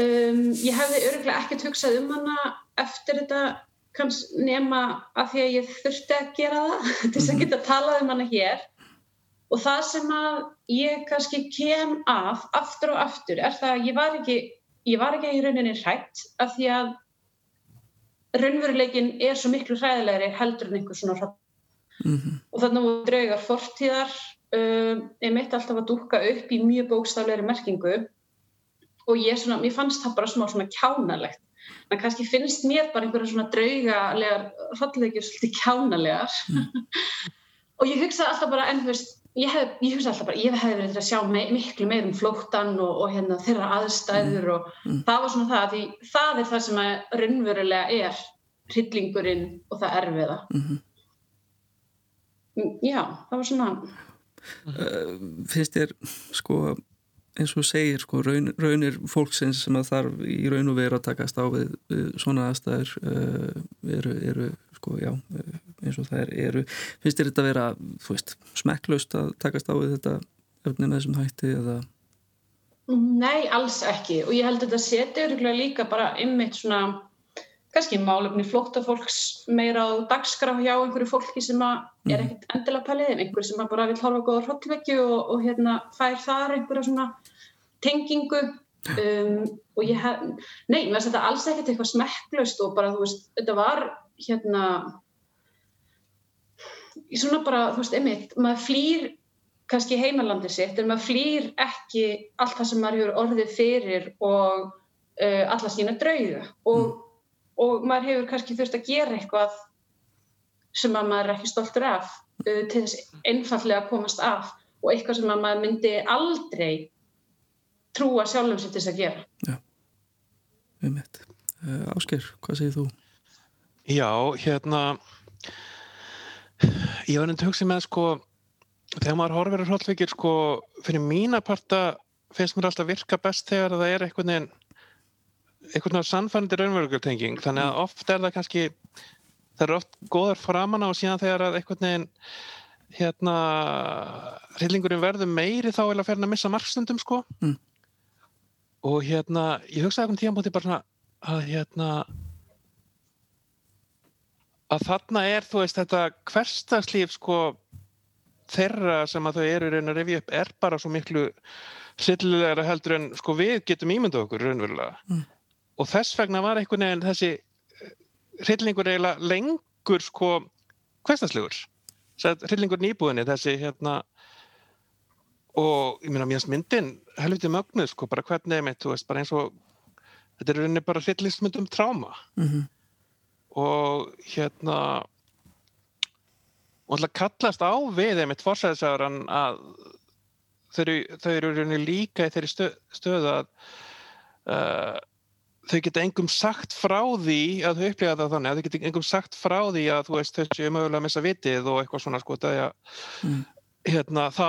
Um, ég hefði öruglega ekkert hugsað um hana eftir þetta kanns nema að því að ég þurfti að gera það [LAUGHS] til þess að geta talað um hana hér. Og það sem að ég kannski kem af aftur og aftur er það að ég var ekki ég var ekki í rauninni hrætt af því að raunveruleikin er svo miklu hræðilegri heldur en einhver svona mm -hmm. og þannig að draugar fortíðar um, er mitt alltaf að dúka upp í mjög bókstaflegri merkingu og ég svona, mér fannst það bara smá svona kjánalegt en kannski finnst mér bara einhverja svona draugalegar hrættilegjur svolítið kjánalegar mm. [LAUGHS] og ég hugsaði alltaf bara en þú veist ég, hef, ég hugsa alltaf bara, ég hefði verið til að sjá me miklu meir um flóttan og, og hérna, þeirra aðstæður og Mm. það var svona það, því það er það sem að raunverulega er hryllingurinn og það erfiða. Mm Mm, Já, það var svona, uh, finnst þér sko eins og segir sko raun, raunir fólksins sem að þarf í raun og veru að takast á við, við svona aðstæður uh, eru, eru sko já eins og það er, eru. Finnst þér þetta að vera, þú veist, smekklaust að takast á við þetta efni með þessum hætti eða? Nei, alls ekki. Og ég held að þetta seti öruglega líka bara ymmit svona, kannski málefni flóttafólks meira á dagskrá hjá einhverju fólki sem er ekkert endilega pæliðin, einhverju sem bara vil horfa góða hrollvekju og, og hérna fær þar einhverja svona tengingu. Um, og ég hef, nei, mér finnst þetta alls ekkert eitthvað smekklaust og bara, þú veist, þetta var hérna í svona bara, þú veist, einmitt, maður flýr kannski heimalandi sitt, en maður flýr ekki allt það sem maður hefur orðið fyrir og uh, alla sína drauga. Og, og maður hefur kannski þurft að gera eitthvað sem að maður er ekki stoltur af uh, til þess einfallega að komast af og eitthvað sem að maður myndi aldrei trúa sjálfum sér til þess að gera. um þetta uh, Ásker, hvað segir þú? Já, hérna ég var nefnd að hugsa með sko þegar maður horfir á hrollvíkir sko fyrir mína parta finnst mér alltaf virka best þegar það er einhvern veginn einhvern veginn sannfærandi raunverugurtenging þannig að oft er það kannski það eru oft góðar framan á síðan þegar að einhvern veginn hérna hryllingurinn verður meiri þá er að ferna að missa markstundum sko Mm. og hérna ég hugsaði einhvern tíma búin bara svona að hérna að þarna er þú veist þetta hverstagslíf sko þeirra sem að þau eru raun að rifja upp er bara svo miklu hryllilegra heldur en sko við getum ímyndað okkur raunverulega Mm. Og þess vegna var einhvern veginn þessi hryllingur eiginlega lengur sko hverstagslegur hryllingur nýbúðinni þessi hérna og ég meina finnst myndin helviti mögnuð sko bara hvernig mitt þú veist bara eins og þetta er rauninni bara hryllingsmynd um tráma Mm -hmm. og hérna og alltaf kallast á við einmitt forsæðisagurann að þau eru, þau eru líka í þeirri stöð, stöðu að uh, þau geta engum sagt frá því að þau upplifa það þannig að þau geta engum sagt frá því að þú veist þau séu mögulega að missa vitið og eitthvað svona sko þegar Mm. hérna þá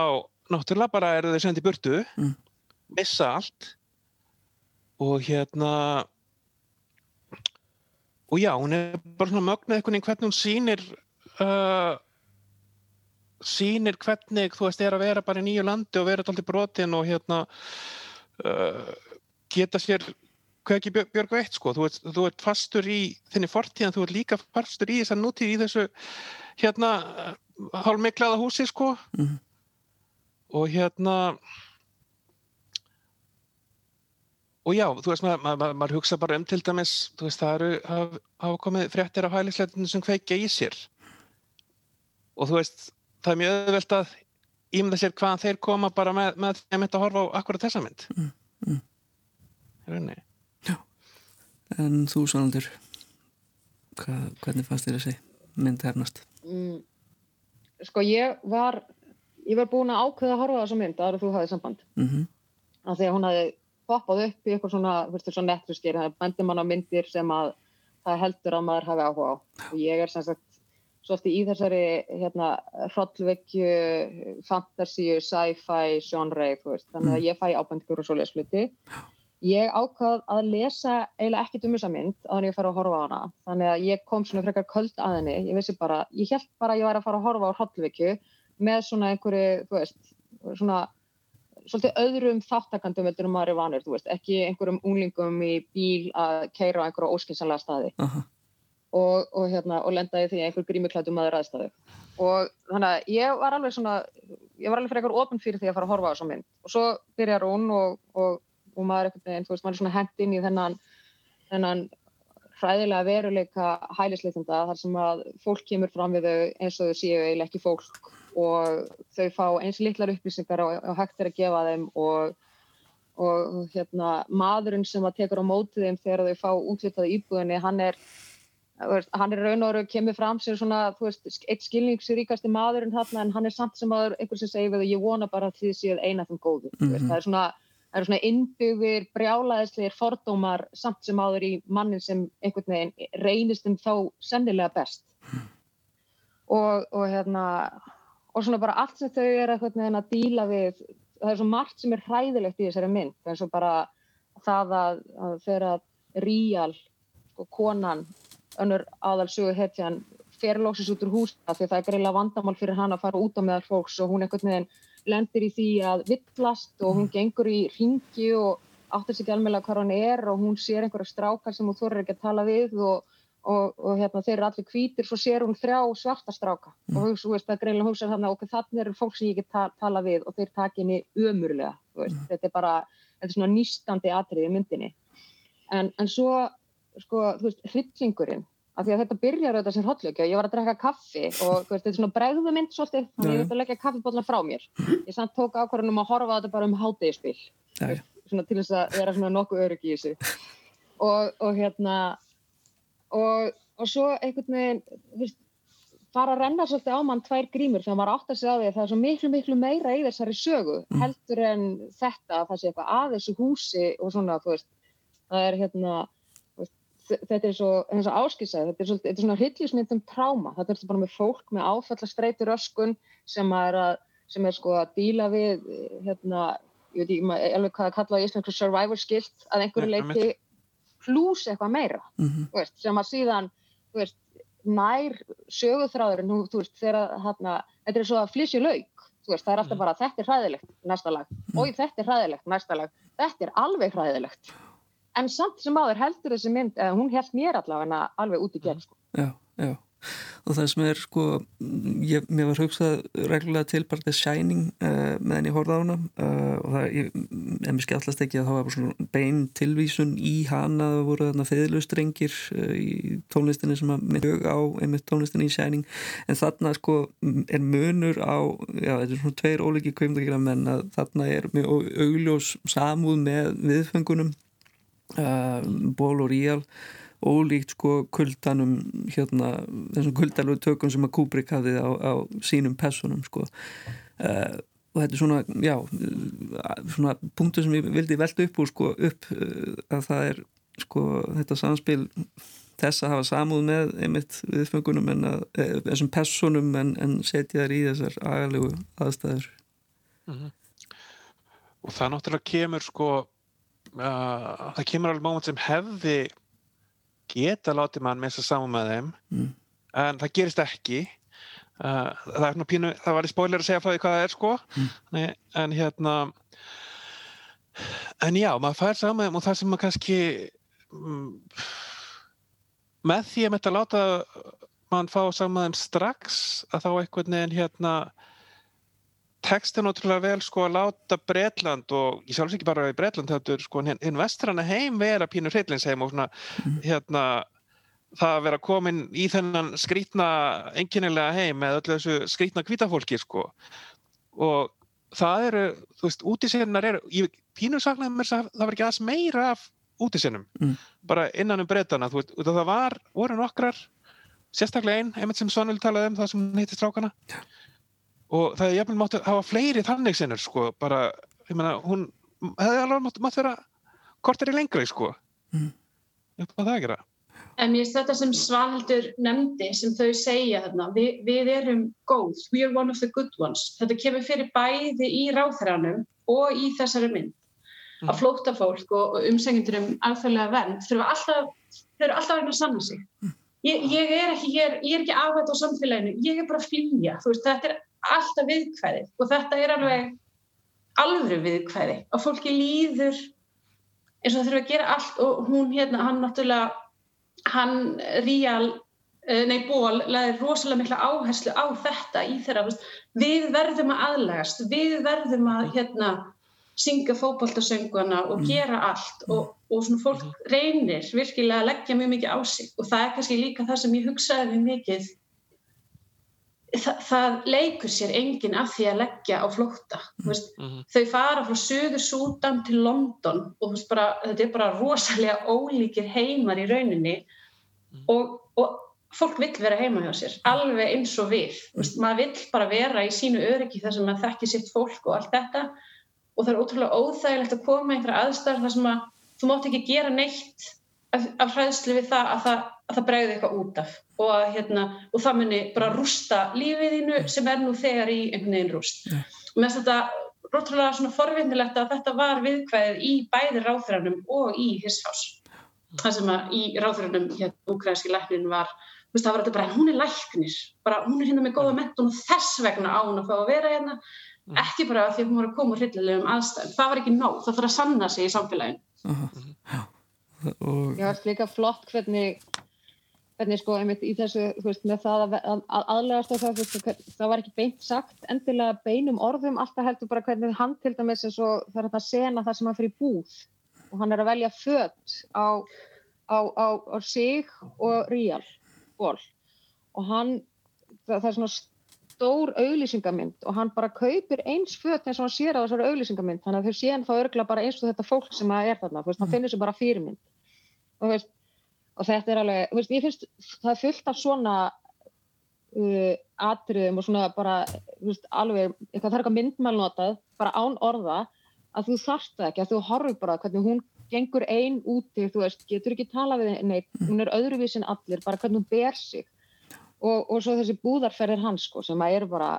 náttúrulega bara eru þau sendið burtu Mm. missa allt og hérna og já, hún er bara svona mögnuð veginn hvernig hún sýnir uh, sýnir hvernig þú veist er að vera bara í nýju landi og vera alltaf brotin og hérna uh, geta sér ekki Björg, veitt sko? Þú ert, þú ert fastur í þinni fortíðan þú ert líka fastur í þessar nútíð í þessu hérna hálfmiklaða húsi sko. Mhm. og hérna og já, þú veist, maður, maður, maður hugsa bara um til dæmis, þú veist, það eru hafa, hafa komið fréttir af hælisleitinu sem kveikja í sér. Og þú veist, það er mjög auðvelt að ímynda sér hvaðan þeir koma bara með, með þeim að horfa á akkurat þessa mynd. Mm, mm. í rauninni En þú Svanaldur hvað, hvernig fannst þér þessi mynd hernast? Mm, sko ég var ég var búin að ákveða að horfa þessa mynd aðra þú hafið samband. Mm -hmm. af því að hún hafði poppað upp í eitthvað svona, fyrstu svona netruskir það bendir mann á myndir sem að það heldur að maður hafi áhuga á. Og ég er sem sagt svolítið í þessari hérna hrollvekju fantasíu, sci-fi veist, þannig að ég fæ ábendingur og svoleiðis hluti ég ákvað að lesa eiginlega ekkert um þessa mynd að hann ég fara að horfa á hana. Þannig að ég kom svona frekar köld að henni. Ég vissi bara, ég held bara að ég væri að fara að horfa á Hrollvikju með svona einhverju, þú veist, svona svolítið öðrum þáttakandum veldur um er vanur, þú veist, ekki einhverjum unglingum í bíl að keira á einhverju óskinsanlega staði. Uh -huh. og, og, hérna, og lendaði því einhver grímiklætu maður aðstæðu og þannig að ég var alveg svona ég var alveg einhver ofn fyrir því að fara að horfa á þessa mynd. Og svo byrjar hún og, og, og maður er eitthvað, þú veist, maður er svona hengt inn í þennan, þennan hræðilega veruleika hælisleitenda þar sem að fólk kemur fram við þau eins og þau séu eiginlega ekki fólk og þau fá eins litlar upplýsingar og, og hægt er að gefa þeim og, og hérna, maðurinn sem að tekur á mótið þeim þegar þau fá útvitaði íbúðinni hann er, hann er raun og raun kemur fram sem svona veist, eitt skilningsríkasti maðurinn þarna en hann er samt sem maður einhvers sem segir við og ég vona bara að þið séu eina þeim góðu mm -hmm. það er svona Það eru svona innbyggðir, brjálaðisleir fordómar samt sem áður í mannin sem einhvern veginn reynist um þá sennilega best. Og, og hérna, og svona bara allt sem þau eru að, að díla við, það er svo margt sem er hræðilegt í þessari mynd, eins og bara það að, að þeirra ríal, sko, konan, önnur aðalsugu hetjan, fer lóksins út úr húsna því það er greiðlega vandamál fyrir hann að fara út á meðal fólks og hún einhvern veginn lendir í því að villast og hún gengur í ringi og áttur sér ekki alveg hvað hann er og hún sér einhverja strákar sem hún þorður ekki að tala við og og, og hérna, þeir eru allir hvítir svo sér hún þrjá svarta stráka mm. og þú veist það greinlega hugsa þannig að þannig eru fólk sem ég get ta tala við og þeir taki henni umurlega mm. þetta er bara, þetta er svona nýstandi atrið í myndinni en, en svo, sko, þú veist, hryllingurinn af því að þetta byrjar auðvitað sem hotlugjö ég var að drekka kaffi og veist, þetta er svona bregðumind svolítið, þannig að ég að leggja kaffibotla frá mér. Ég samt tók ákvarðunum að horfa þetta bara um hátegispill til þess að vera svona nokkuð öryggi í þessu. Og, og hérna og, og svo einhvern veginn veist, fara að renna svolítið á mann tvær grímur þegar maður átt að segja á því að það er svo miklu miklu meira í þessari sögu mm. heldur en þetta að það sé eitthvað að þessu húsi og svona veist, það er hérna þetta er svo, eins og áskilsaði þetta er, svolítið, þetta er svona hryllismynd um tráma þetta er bara með fólk með áfallastreitur öskun sem er að sem er sko að díla við hérna, ég veit ekki alveg hvað að kalla í Íslandsku survival skilt að einhverju leiti pluss eitthvað meira mm -hmm. veist, sem að síðan veist, nær söguþráðurinn þú veist, þegar hérna, þetta er svo að flysja lauk veist, það er alltaf mhm. bara þetta er hræðilegt næsta lag, mm. oi þetta er hræðilegt næsta lag, þetta er alveg hræðilegt en samt sem áður heldur þessi mynd, eða hún held mér allavega alveg út í gegn sko. Já, já. Og það sem er sko ég, mér var hugsað reglulega til bara The Shining uh, meðan ég horfði á hana. Uh, og það, ég, en mér skellast ekki að það var svona bein tilvísun í hana það voru þarna feðlustrengir uh, í tónlistinni sem að mynd hög á einmitt tónlistinni í Shining. En þarna sko er munur á já þetta er svona tveir óliki kveimdagina menn að þarna er mjög augljós samúð með viðfengunum ból og ríal ólíkt sko kuldanum hérna þessum kuldalögu tökum sem að Kubrick hafði á, á sínum personum sko uh, og þetta er svona, já svona punktu sem ég vildi velta upp úr sko upp uh, að það er sko þetta samspil þess að hafa samúð með einmitt viðfengunum en að, eh, þessum personum en, en setja þær í þessar agalegu aðstæður mm -hmm. og það náttúrulega kemur sko uh, það kemur alveg móment sem hefði geta látið mann með þess að saman með þeim mm. en það gerist ekki uh, það er nú pínu það var í spoiler að segja frá því hvað það er sko mm. en, en hérna en já, maður fær saman með þeim og það sem maður kannski um, með því að maður láta mann fá saman með þeim strax að þá einhvern veginn hérna tekst er náttúrulega vel sko að láta Breitland og ég sjálfs ekki bara í Breitland þetta er sko hinn vestrana heim vera pínur hreitlinsheim og svona mm. hérna það að vera komin í þennan skrítna enginnilega heim með öllu þessu skrítna kvítafólki sko og það eru, þú veist, útísinnar eru, ég pínur saknaði mér að það var ekki aðeins meira af útísinnum mm. bara innan um Breitana, þú veist, það var, voru nokkrar sérstaklega einn, einmitt sem Svanvild talaði um það sem heitir Strákana ja og það er jafnvel mátt að hafa fleiri þannig sinnur sko, bara, ég menna, hún hefði alveg mátt, mátt vera kortir í lengra sko mm. upp á það að gera En finnst þetta sem Svaldur nefndi sem þau segja þarna, Vi, við erum góð, we are one of the good ones þetta kemur fyrir bæði í ráþranum og í þessari mynd að mm. flóta fólk og, og umsengjöndur um alþjóðlega vend þurfa alltaf, þau eru alltaf að sanna sig. Ég, ég er ekki hér, ég er ekki áhætt á samfélaginu, ég er bara að flýja, þú veist, þetta er alltaf viðkvæði. Og þetta er alveg alveg viðkvæði. Og fólki líður eins og það þurfa að gera allt. Og hún hérna, hann náttúrulega, hann Ríal Eh, nei ból laði rosalega mikla áherslu á þetta í þeirra, við verðum að aðlægast, við verðum að hérna, syngja fókbaltasönguna og mm. gera allt. Og, og svona fólk mm. reynir virkilega að leggja mjög mikið á sig. Og það er kannski líka það sem ég hugsaði mjög mikið Þa, það leikur sér enginn af því að leggja á flótta mm -hmm. þau fara frá söður Súdan til London og bara, þetta er bara rosalega ólíkir heimar í rauninni mm. og, og fólk vill vera heima hjá sér, alveg eins og við Vist, maður vill bara vera í sínu öryggi þar sem maður þekkir sitt fólk og allt þetta og það er ótrúlega óþægilegt að koma einhverja aðstæðar þar sem að þú mátt ekki gera neitt af, af hræðslu við það að það, að það bregði eitthvað út af. Og, að, hérna, og það muni bara rústa lífiðinu sem er nú þegar í einhvern veginn rúst. Yeah. og með þetta rótrúlega svona forvinnilegt að þetta var viðkvæðið í bæði ráþrænum og í hissfás það sem að í ráþrænum hérna, úkræðski læknin var veist, það var þetta bara, hún er læknir. Bara, hún er hérna með góða mentun og þess vegna á hún að fá að vera hérna. Ekki bara því að hún var að koma hryllilegum aðstæðum. Það var ekki nóg, það þarf að sanna sig í samfélagin uh -huh. Já. Og... Já, það er líka flott hvernig sko, einmitt í þessu veist, með það að, að, að aðlegast það, veist, það var ekki beint sagt endilega beinum orðum, alltaf heldur bara hvernig hann til dæmis eins og það er þetta sena það sem hann fyrir búð og hann er að velja fött á, á, á, á sig og ríal ból og hann, það, það er svona stór auglýsingamind og hann bara kaupir eins föt eins og hann sér á þessari auglýsingamind þannig að þau séum þá örgla bara eins og þetta fólk sem það er þarna, veist, hann mm. finnir sér bara fyrirmynd. Og, veist, og þetta er alveg, veist, ég finnst það er fullt af svona uh, atriðum og svona bara alveg, það er eitthvað myndmælnotað bara án orða að þú þarft það ekki, að þú horfur bara hvernig hún gengur einn úti, þú veist, getur ekki tala við neitt, mm. hún er öðruvísin allir, bara hvernig hún ber sig og, og svo þessi búðarferðir hans sko sem að er bara,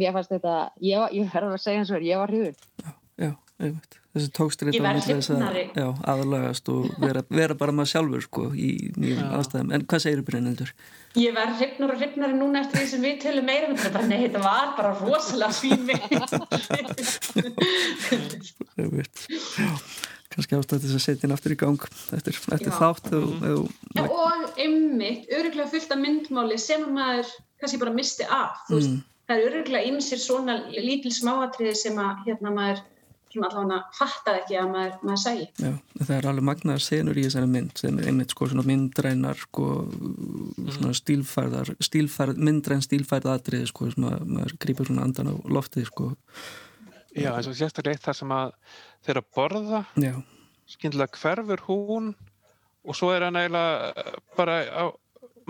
ég fannst þetta, ég, ég verður að segja eins og verður, ég var hrjúð. Já, já, einmitt. Þessi þess að aðlagast og vera, vera bara maður sjálfur sko í nýjum aðstæðum. En hvað segir Brynildur? Ég var hrifnar og hrifnar núna eftir því sem við tölum meira um þetta. Nei, þetta var bara rosalega svími. Það er vilt. Já kannski ástæði þess að setja henn aftur í gang eftir, eftir þátt og, og, Já, og einmitt, öruglega fullt af myndmáli sem maður kannski bara misti af mm. það er öruglega einsir svona lítil smáatriði sem að hérna maður allavega fattaði ekki að maður, maður segi. Já, það er alveg magnaðar senur í þessari mynd sem er einmitt sko svona myndrænar sko svona stílfærðar stílfærð, myndræn stílfærð atriði sko sem að maður grýpur svona andan á loftið sko. Já, eins og sérstaklega eitt þar sem að þeirra borða skyndilega hverfur hún og svo er hann eiginlega bara á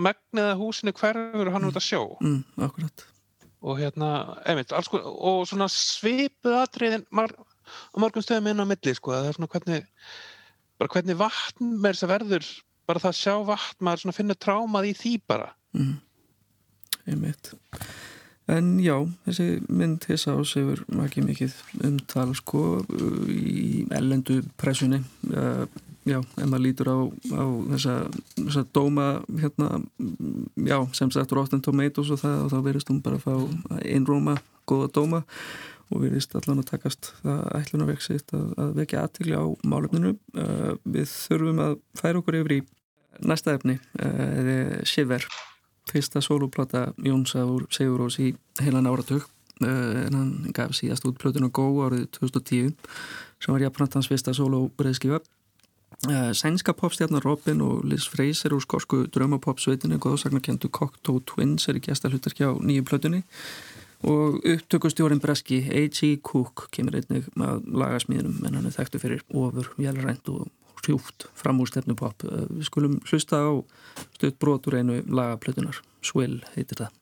megniða húsinu hverfur og hann er út að sjó. Mm, Akkurat. Og hérna, einmitt, alls sko og svona svipuð atriðin mar, á mörgum stöðum inn á milli sko það er svona hvernig bara hvernig vatn með þess að verður bara það að sjá vatn, maður svona finnur trámað í því bara. Mm, Einmitt. En já, þessi mynd hissa ás hefur ekki mikið umtal sko í ellendu pressunni. Uh, já, en maður lítur á, á þessa, þessa dóma hérna, já, sem sagt Rotten Tomatoes og það og þá verist hún bara að fá einróma góða dóma og við vist allan að takast það ætlunarverk sitt að, að vekja aðtíkli á málefninu. Uh, við þurfum að færa okkur yfir í næsta efni eða uh, Shiver. Fyrsta soloplata Jónsa úr Sigurós í heilan áratug. Uh, en hann gaf síðast út plötun og gó árið 2010 sem var jafnframt hans fyrsta solobreyðskifa uh, Sænska popstjarnar Robin og Liz Fraser úr skorsku drömapopsveitinu góðsagnarkendu Cocteau Twins er í gæsta hlutarki á nýju plötunni og upptökustjórin Breski A.G. Cook kemur einnig að lagasmíðunum en hann er þekktu fyrir ofur, velrænt og hrjúft fram úr stefnupop. Eh, við skulum hlusta á stöðt brotur einu lagaplötunar. Swill heitir það.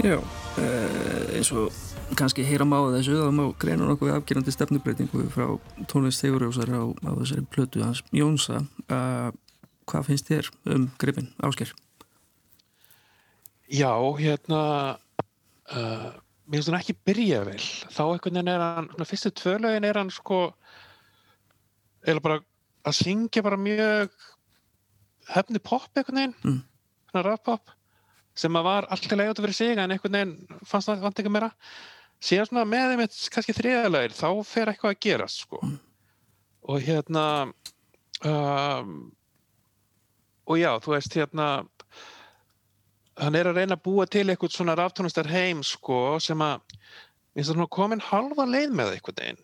Já, uh, eins og kannski heyra má að þessu, það má greina nokkuð afgerandi stefnubreitingu frá tónlist Sigurjósar á, á þessari plötu hans Jónsa. Uh, hvað finnst þér um gripin, Ásker? Já, hérna uh, mér finnst hann ekki byrja vel þá einhvern veginn er hann, svona fyrstu tvölaugin er hann sko eða bara að syngja bara mjög hefni pop einhvern veginn Mm. svona rap pop sem að var alltaf leið út að vera sig en einhvern veginn fannst það vant ekki meira. Síðan svona með þeim kannski þriðalegir þá fer eitthvað að gerast sko. Og hérna um, og já, þú veist hérna hann er að reyna að búa til eitthvað svona ráftónustar heim sko sem að komin halva leið með eitthvað einn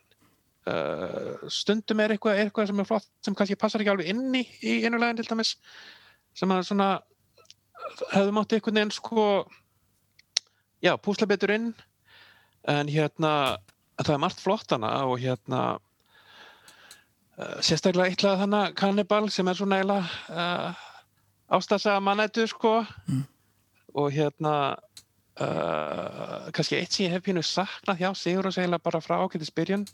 uh, stundum er eitthvað, eitthvað sem er flott sem kannski passar ekki alveg inni í einu leginn til dæmis sem að svona hefðu mátt eitthvað einn sko já, púsla betur inn. En hérna það er margt flott hana og hérna uh, sérstaklega eitthvað þannig kannibal sem er svona eiginlega uh, ástæðsaga mannættu sko. Og hérna uh, kannski eitt sem ég hef pínu saknað hjá Sigur og segla bara frá ákveðis byrjun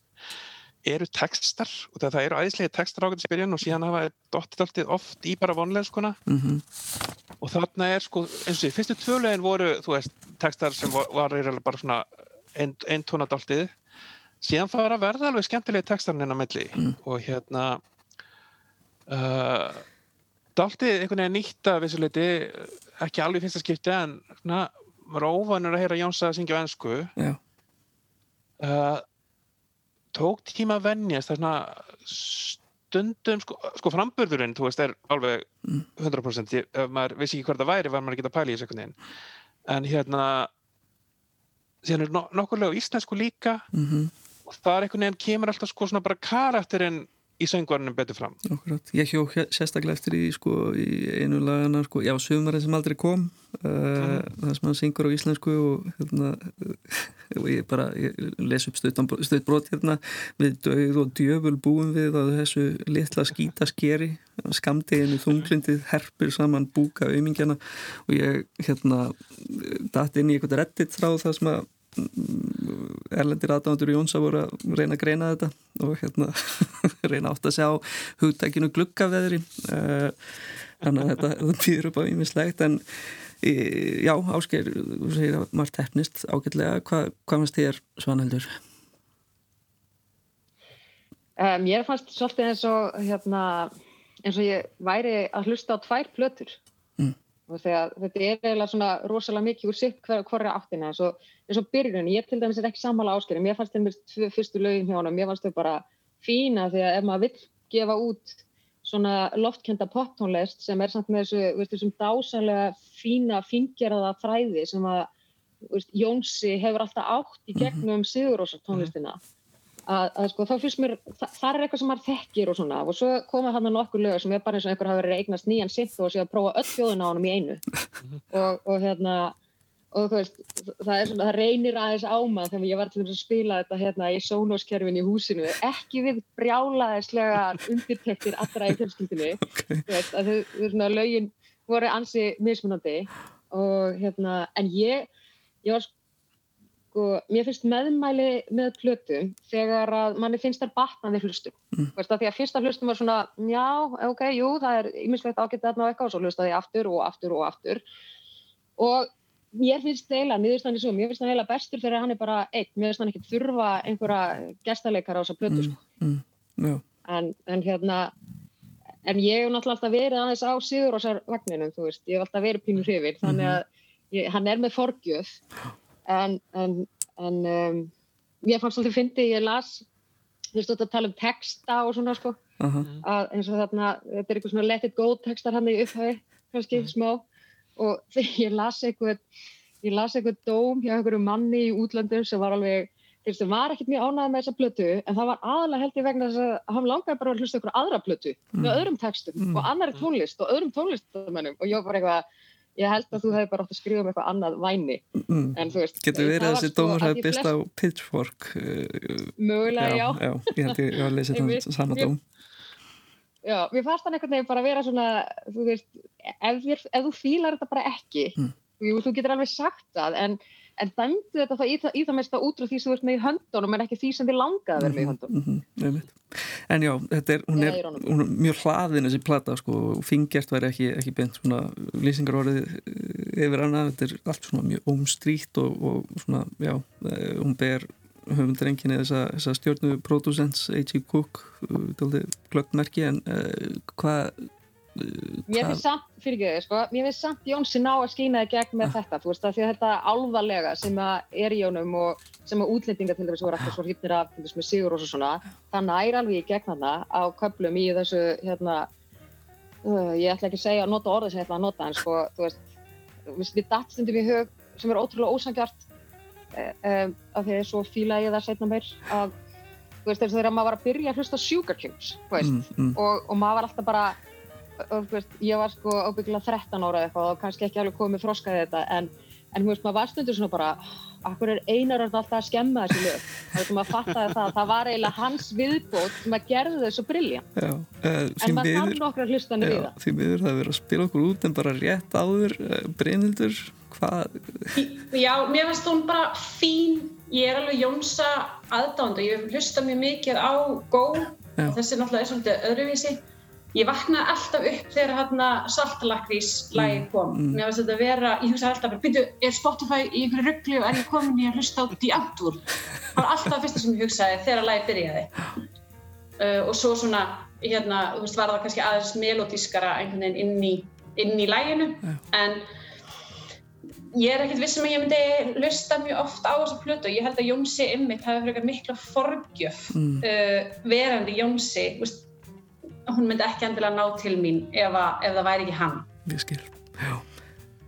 eru textar og það, eru æðislega textar ákveðis byrjun og síðan hafa dottið alltið oft í bara vonleðskona Mm og þarna er sko eins og í fyrstu tvölegin voru þú veist textar sem var, var bara svona einn ein tónadáltið síðan fara að verða alveg skemmtilegi textarinn inn á milli. Og hérna uh, dáltið einhvern veginn nýtt af þessu leiti ekki alveg fyrsta skipti en svona var óvanur að heyra Jónsa að syngja á ennsku Já, uh, tók tíma að svona stundum sko, sko framburðurinn, þú veist, er alveg 100% ég, ef maður vissi ekki hvað það væri var maður ekki að pæla í þessu einhvern veginn. En hérna síðan er no nokkurlega íslensku líka. Mm og það er einhvern veginn kemur alltaf sko svona bara karakterinn í söngvarnum betur fram. Akkurat. Ég hjó sérstaklega eftir í, sko, í einu lagana, sko, já, sumarið sem aldrei kom, uh, það sem hann syngur á íslensku og hérna, [LAUGHS] og ég bara, ég les upp stutt brot hérna, við döið og djöful búum við að þessu litla skýta skeri, skamdeginu þunglindið herpir saman búka aumingjana og ég, hérna, datt inn í eitthvað reddit frá það sem að erlendir aðdándur Jónsa voru að reyna að greina þetta og hérna [LAUGHS] reyna átt að sjá hugtækinu gluggaveðri. Uh, þannig að [LAUGHS] þetta, býður upp á ímislegt en í, já, Ásker þú segir að margt hefnist ágætlega. Hva, hvað finnst þér Svanhildur? Um, ég fannst svolítið eins og hérna, eins og ég væri að hlusta á tvær plötur þegar þetta er eiginlega svona rosalega mikið úr sitt hver, hverja áttina. Eins og, og byrjun, ég til dæmis er ekki sammála áskeri mér fannst þeim tvö fyrstu lögin hjá honum mér fannst þau bara fína því að ef maður vill gefa út svona loftkenda poptónlist sem er samt með þessu, veist, þessum dásanlega fína, fíngerða fræði sem að veist, Jónsi hefur alltaf átt í gegnum Sigurósar tónlistina að, að sko, þá finnst mér, þa það er eitthvað sem maður þekkir og svona, og svo koma hann að nokkur lög sem er bara eins og einhver hafi verið eignast nýjan sitt og sé að prófa öll þjóðuna á honum í einu. Og, og hérna og þú veist, það er svona, það reynir aðeins á maður þegar ég var til þess að spila þetta hérna í sónóskerfin í húsinu. Ekki við brjálaðislega undirtektir allra í fjölskyldinu [LAUGHS] Okay. þú veist, að þau svona lögin voru ansi mismunandi. Og hérna, en ég ég var sko, mér finnst meðmæli með plötu þegar að manni finnst þær batna við hlustum mm. veist, því að fyrsta hlustum var svona já, ok, jú, það er ýmislegt ágætt og eitthvað og svo hlustaði aftur og aftur og aftur. Og mér finnst eiginlega, niðurstæðan er svo, mér finnst hann eiginlega bestur þegar hann er bara einn, mér finnst hann ekki þurfa einhverja gestaleikar á þessa plötu sko. Mm, já, en, en hérna en ég hef náttúrulega alltaf verið aðeins á Sigurósar vagninum, þú veist, ég hef alltaf verið pínu hrifin, þannig að ég, hann er með forgjöf en, en, en um, ég fannst alltaf fyndi, ég las þú veist, þú ert að tala um texta og svona sko, aha, að eins og þarna þetta er eitthvað svona let it go textar hann í upphafi kannski smá. Og [LAUGHS] ég las eitthvað ég las eitthvað dóm hjá einhverju manni í útlöndum sem var alveg fyrst, var ekkert mjög ánægð með þessa plötu en það var aðalega held ég vegna þess að hann langaði bara að hlusta ykkur aðra plötu með Mm. öðrum textum Mm. og annari tónlist og öðrum tónlistamennum og ég var bara eitthvað ég held að þú hefði bara átt að skrifa um eitthvað annað væni mm. en þú veist Getur verið var þessi sko dómur að því byrst á Pitchfork uh, mögulega já, já, ég held ég, ég var að Einmitt. þetta Mér- dóm já, mér fannst hann einhvern veginn bara að vera svona þú veist, ef, ef þú fílar þetta bara ekki Mm. jú, þú getur alveg sagt það en, en dæmdu þetta þá í, það- í það mesta út frá því sem þú ert með í höndunum en ekki því sem þið langaði að vera með í höndunum. Mhm, mhm, En já, þetta er, hún, er, hún er mjög hlaðin þessi plata sko, fingjart væri ekki, ekki beint svona lýsingar orðið yfir hana, þetta er allt svona mjög ómstrýtt og, og svona, já, eh, hún ber höfundarenginni þessa, þessa stjórnu producents H.G. Cook, dálítið glöggt merki, en uh, hvað Mér finnst samt, fyrir ekki þau, sko, mér finnst samt Jónsi ná að skýna í gegn með þetta, þú veist, af því að þetta álvalega sem að er í Jónum og sem að útlendinga til að vera alltaf svo hýpnir af, til þess með Sigur og svo svona, það nær alveg í gegn hana á köplum í þessu, hérna, uh, ég ætla ekki að segja að nota orðið sem ég ætla að nota, en sko, þú veist, við dattstundum í hug sem er ótrúlega ósangjart, um, af því að svo fíla ég það setna meir, að, þú veist, þegar maður var að byrja að hlusta Sugar Kings, þú veist, mm, mm, og, og maður var alltaf bara og, veist, ég var sko ábyggilega 13 ára eða eitthvað og kannski ekki alveg komið þroskaði þetta en, en þú veist, maður var stundur svona bara akkur er einar orðin alltaf að skemma þessi lög? Þá veist, maður fattaði það að það var eiginlega hans viðbót sem að gerði þau svo brilljant uh, en maður þarf nokkra hlustanir í það. því miður það er verið að spila okkur út en bara rétt áður uh, Brynhildur, hvað Já, mér finnst hún bara fín. Ég er alveg Jónsa aðdánd og ég hlusta mjög mikið á Go. Þessi náttúrulega er svolítið öðruvísi. Ég vaknaði alltaf upp þegar hérna saltalakrís lagi kom. mm. Mér finnst þetta vera, ég hugsa alltaf bara, byrju, er Spotify í einhverju ruggli og er ég komin í að hlusta á Antwoord? Það var alltaf það fyrsta sem ég hugsaði þegar lagi byrjaði. Uh, og svo svona, hérna, þú veist, var það kannski aðeins melodískara einhvern veginn inn í, inn í læginu. Já. En ég er ekkert vissum að ég myndi lusta mjög oft á þessa plötu og ég held að Jónsi ymmit hafi frekar mikla forgjöf mm, uh, verandi Jónsi hún myndi ekki endilega ná til mín ef, að, ef það væri ekki hann. Ég skil. Já.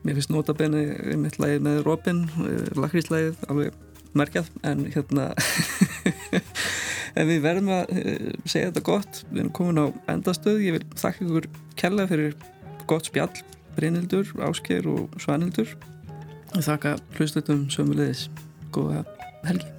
mér finnst notabenni mitt lagið með Robin, uh, lakríslægið alveg merkjað en hérna [LAUGHS] en við verðum að uh, segja þetta gott. Við erum komin á endastöð. Ég vil þakka ykkur kærlega fyrir gott spjall Brynhildur, Áskeir og Svanhildur. Og þakka hlustutum sömulegis góða helgi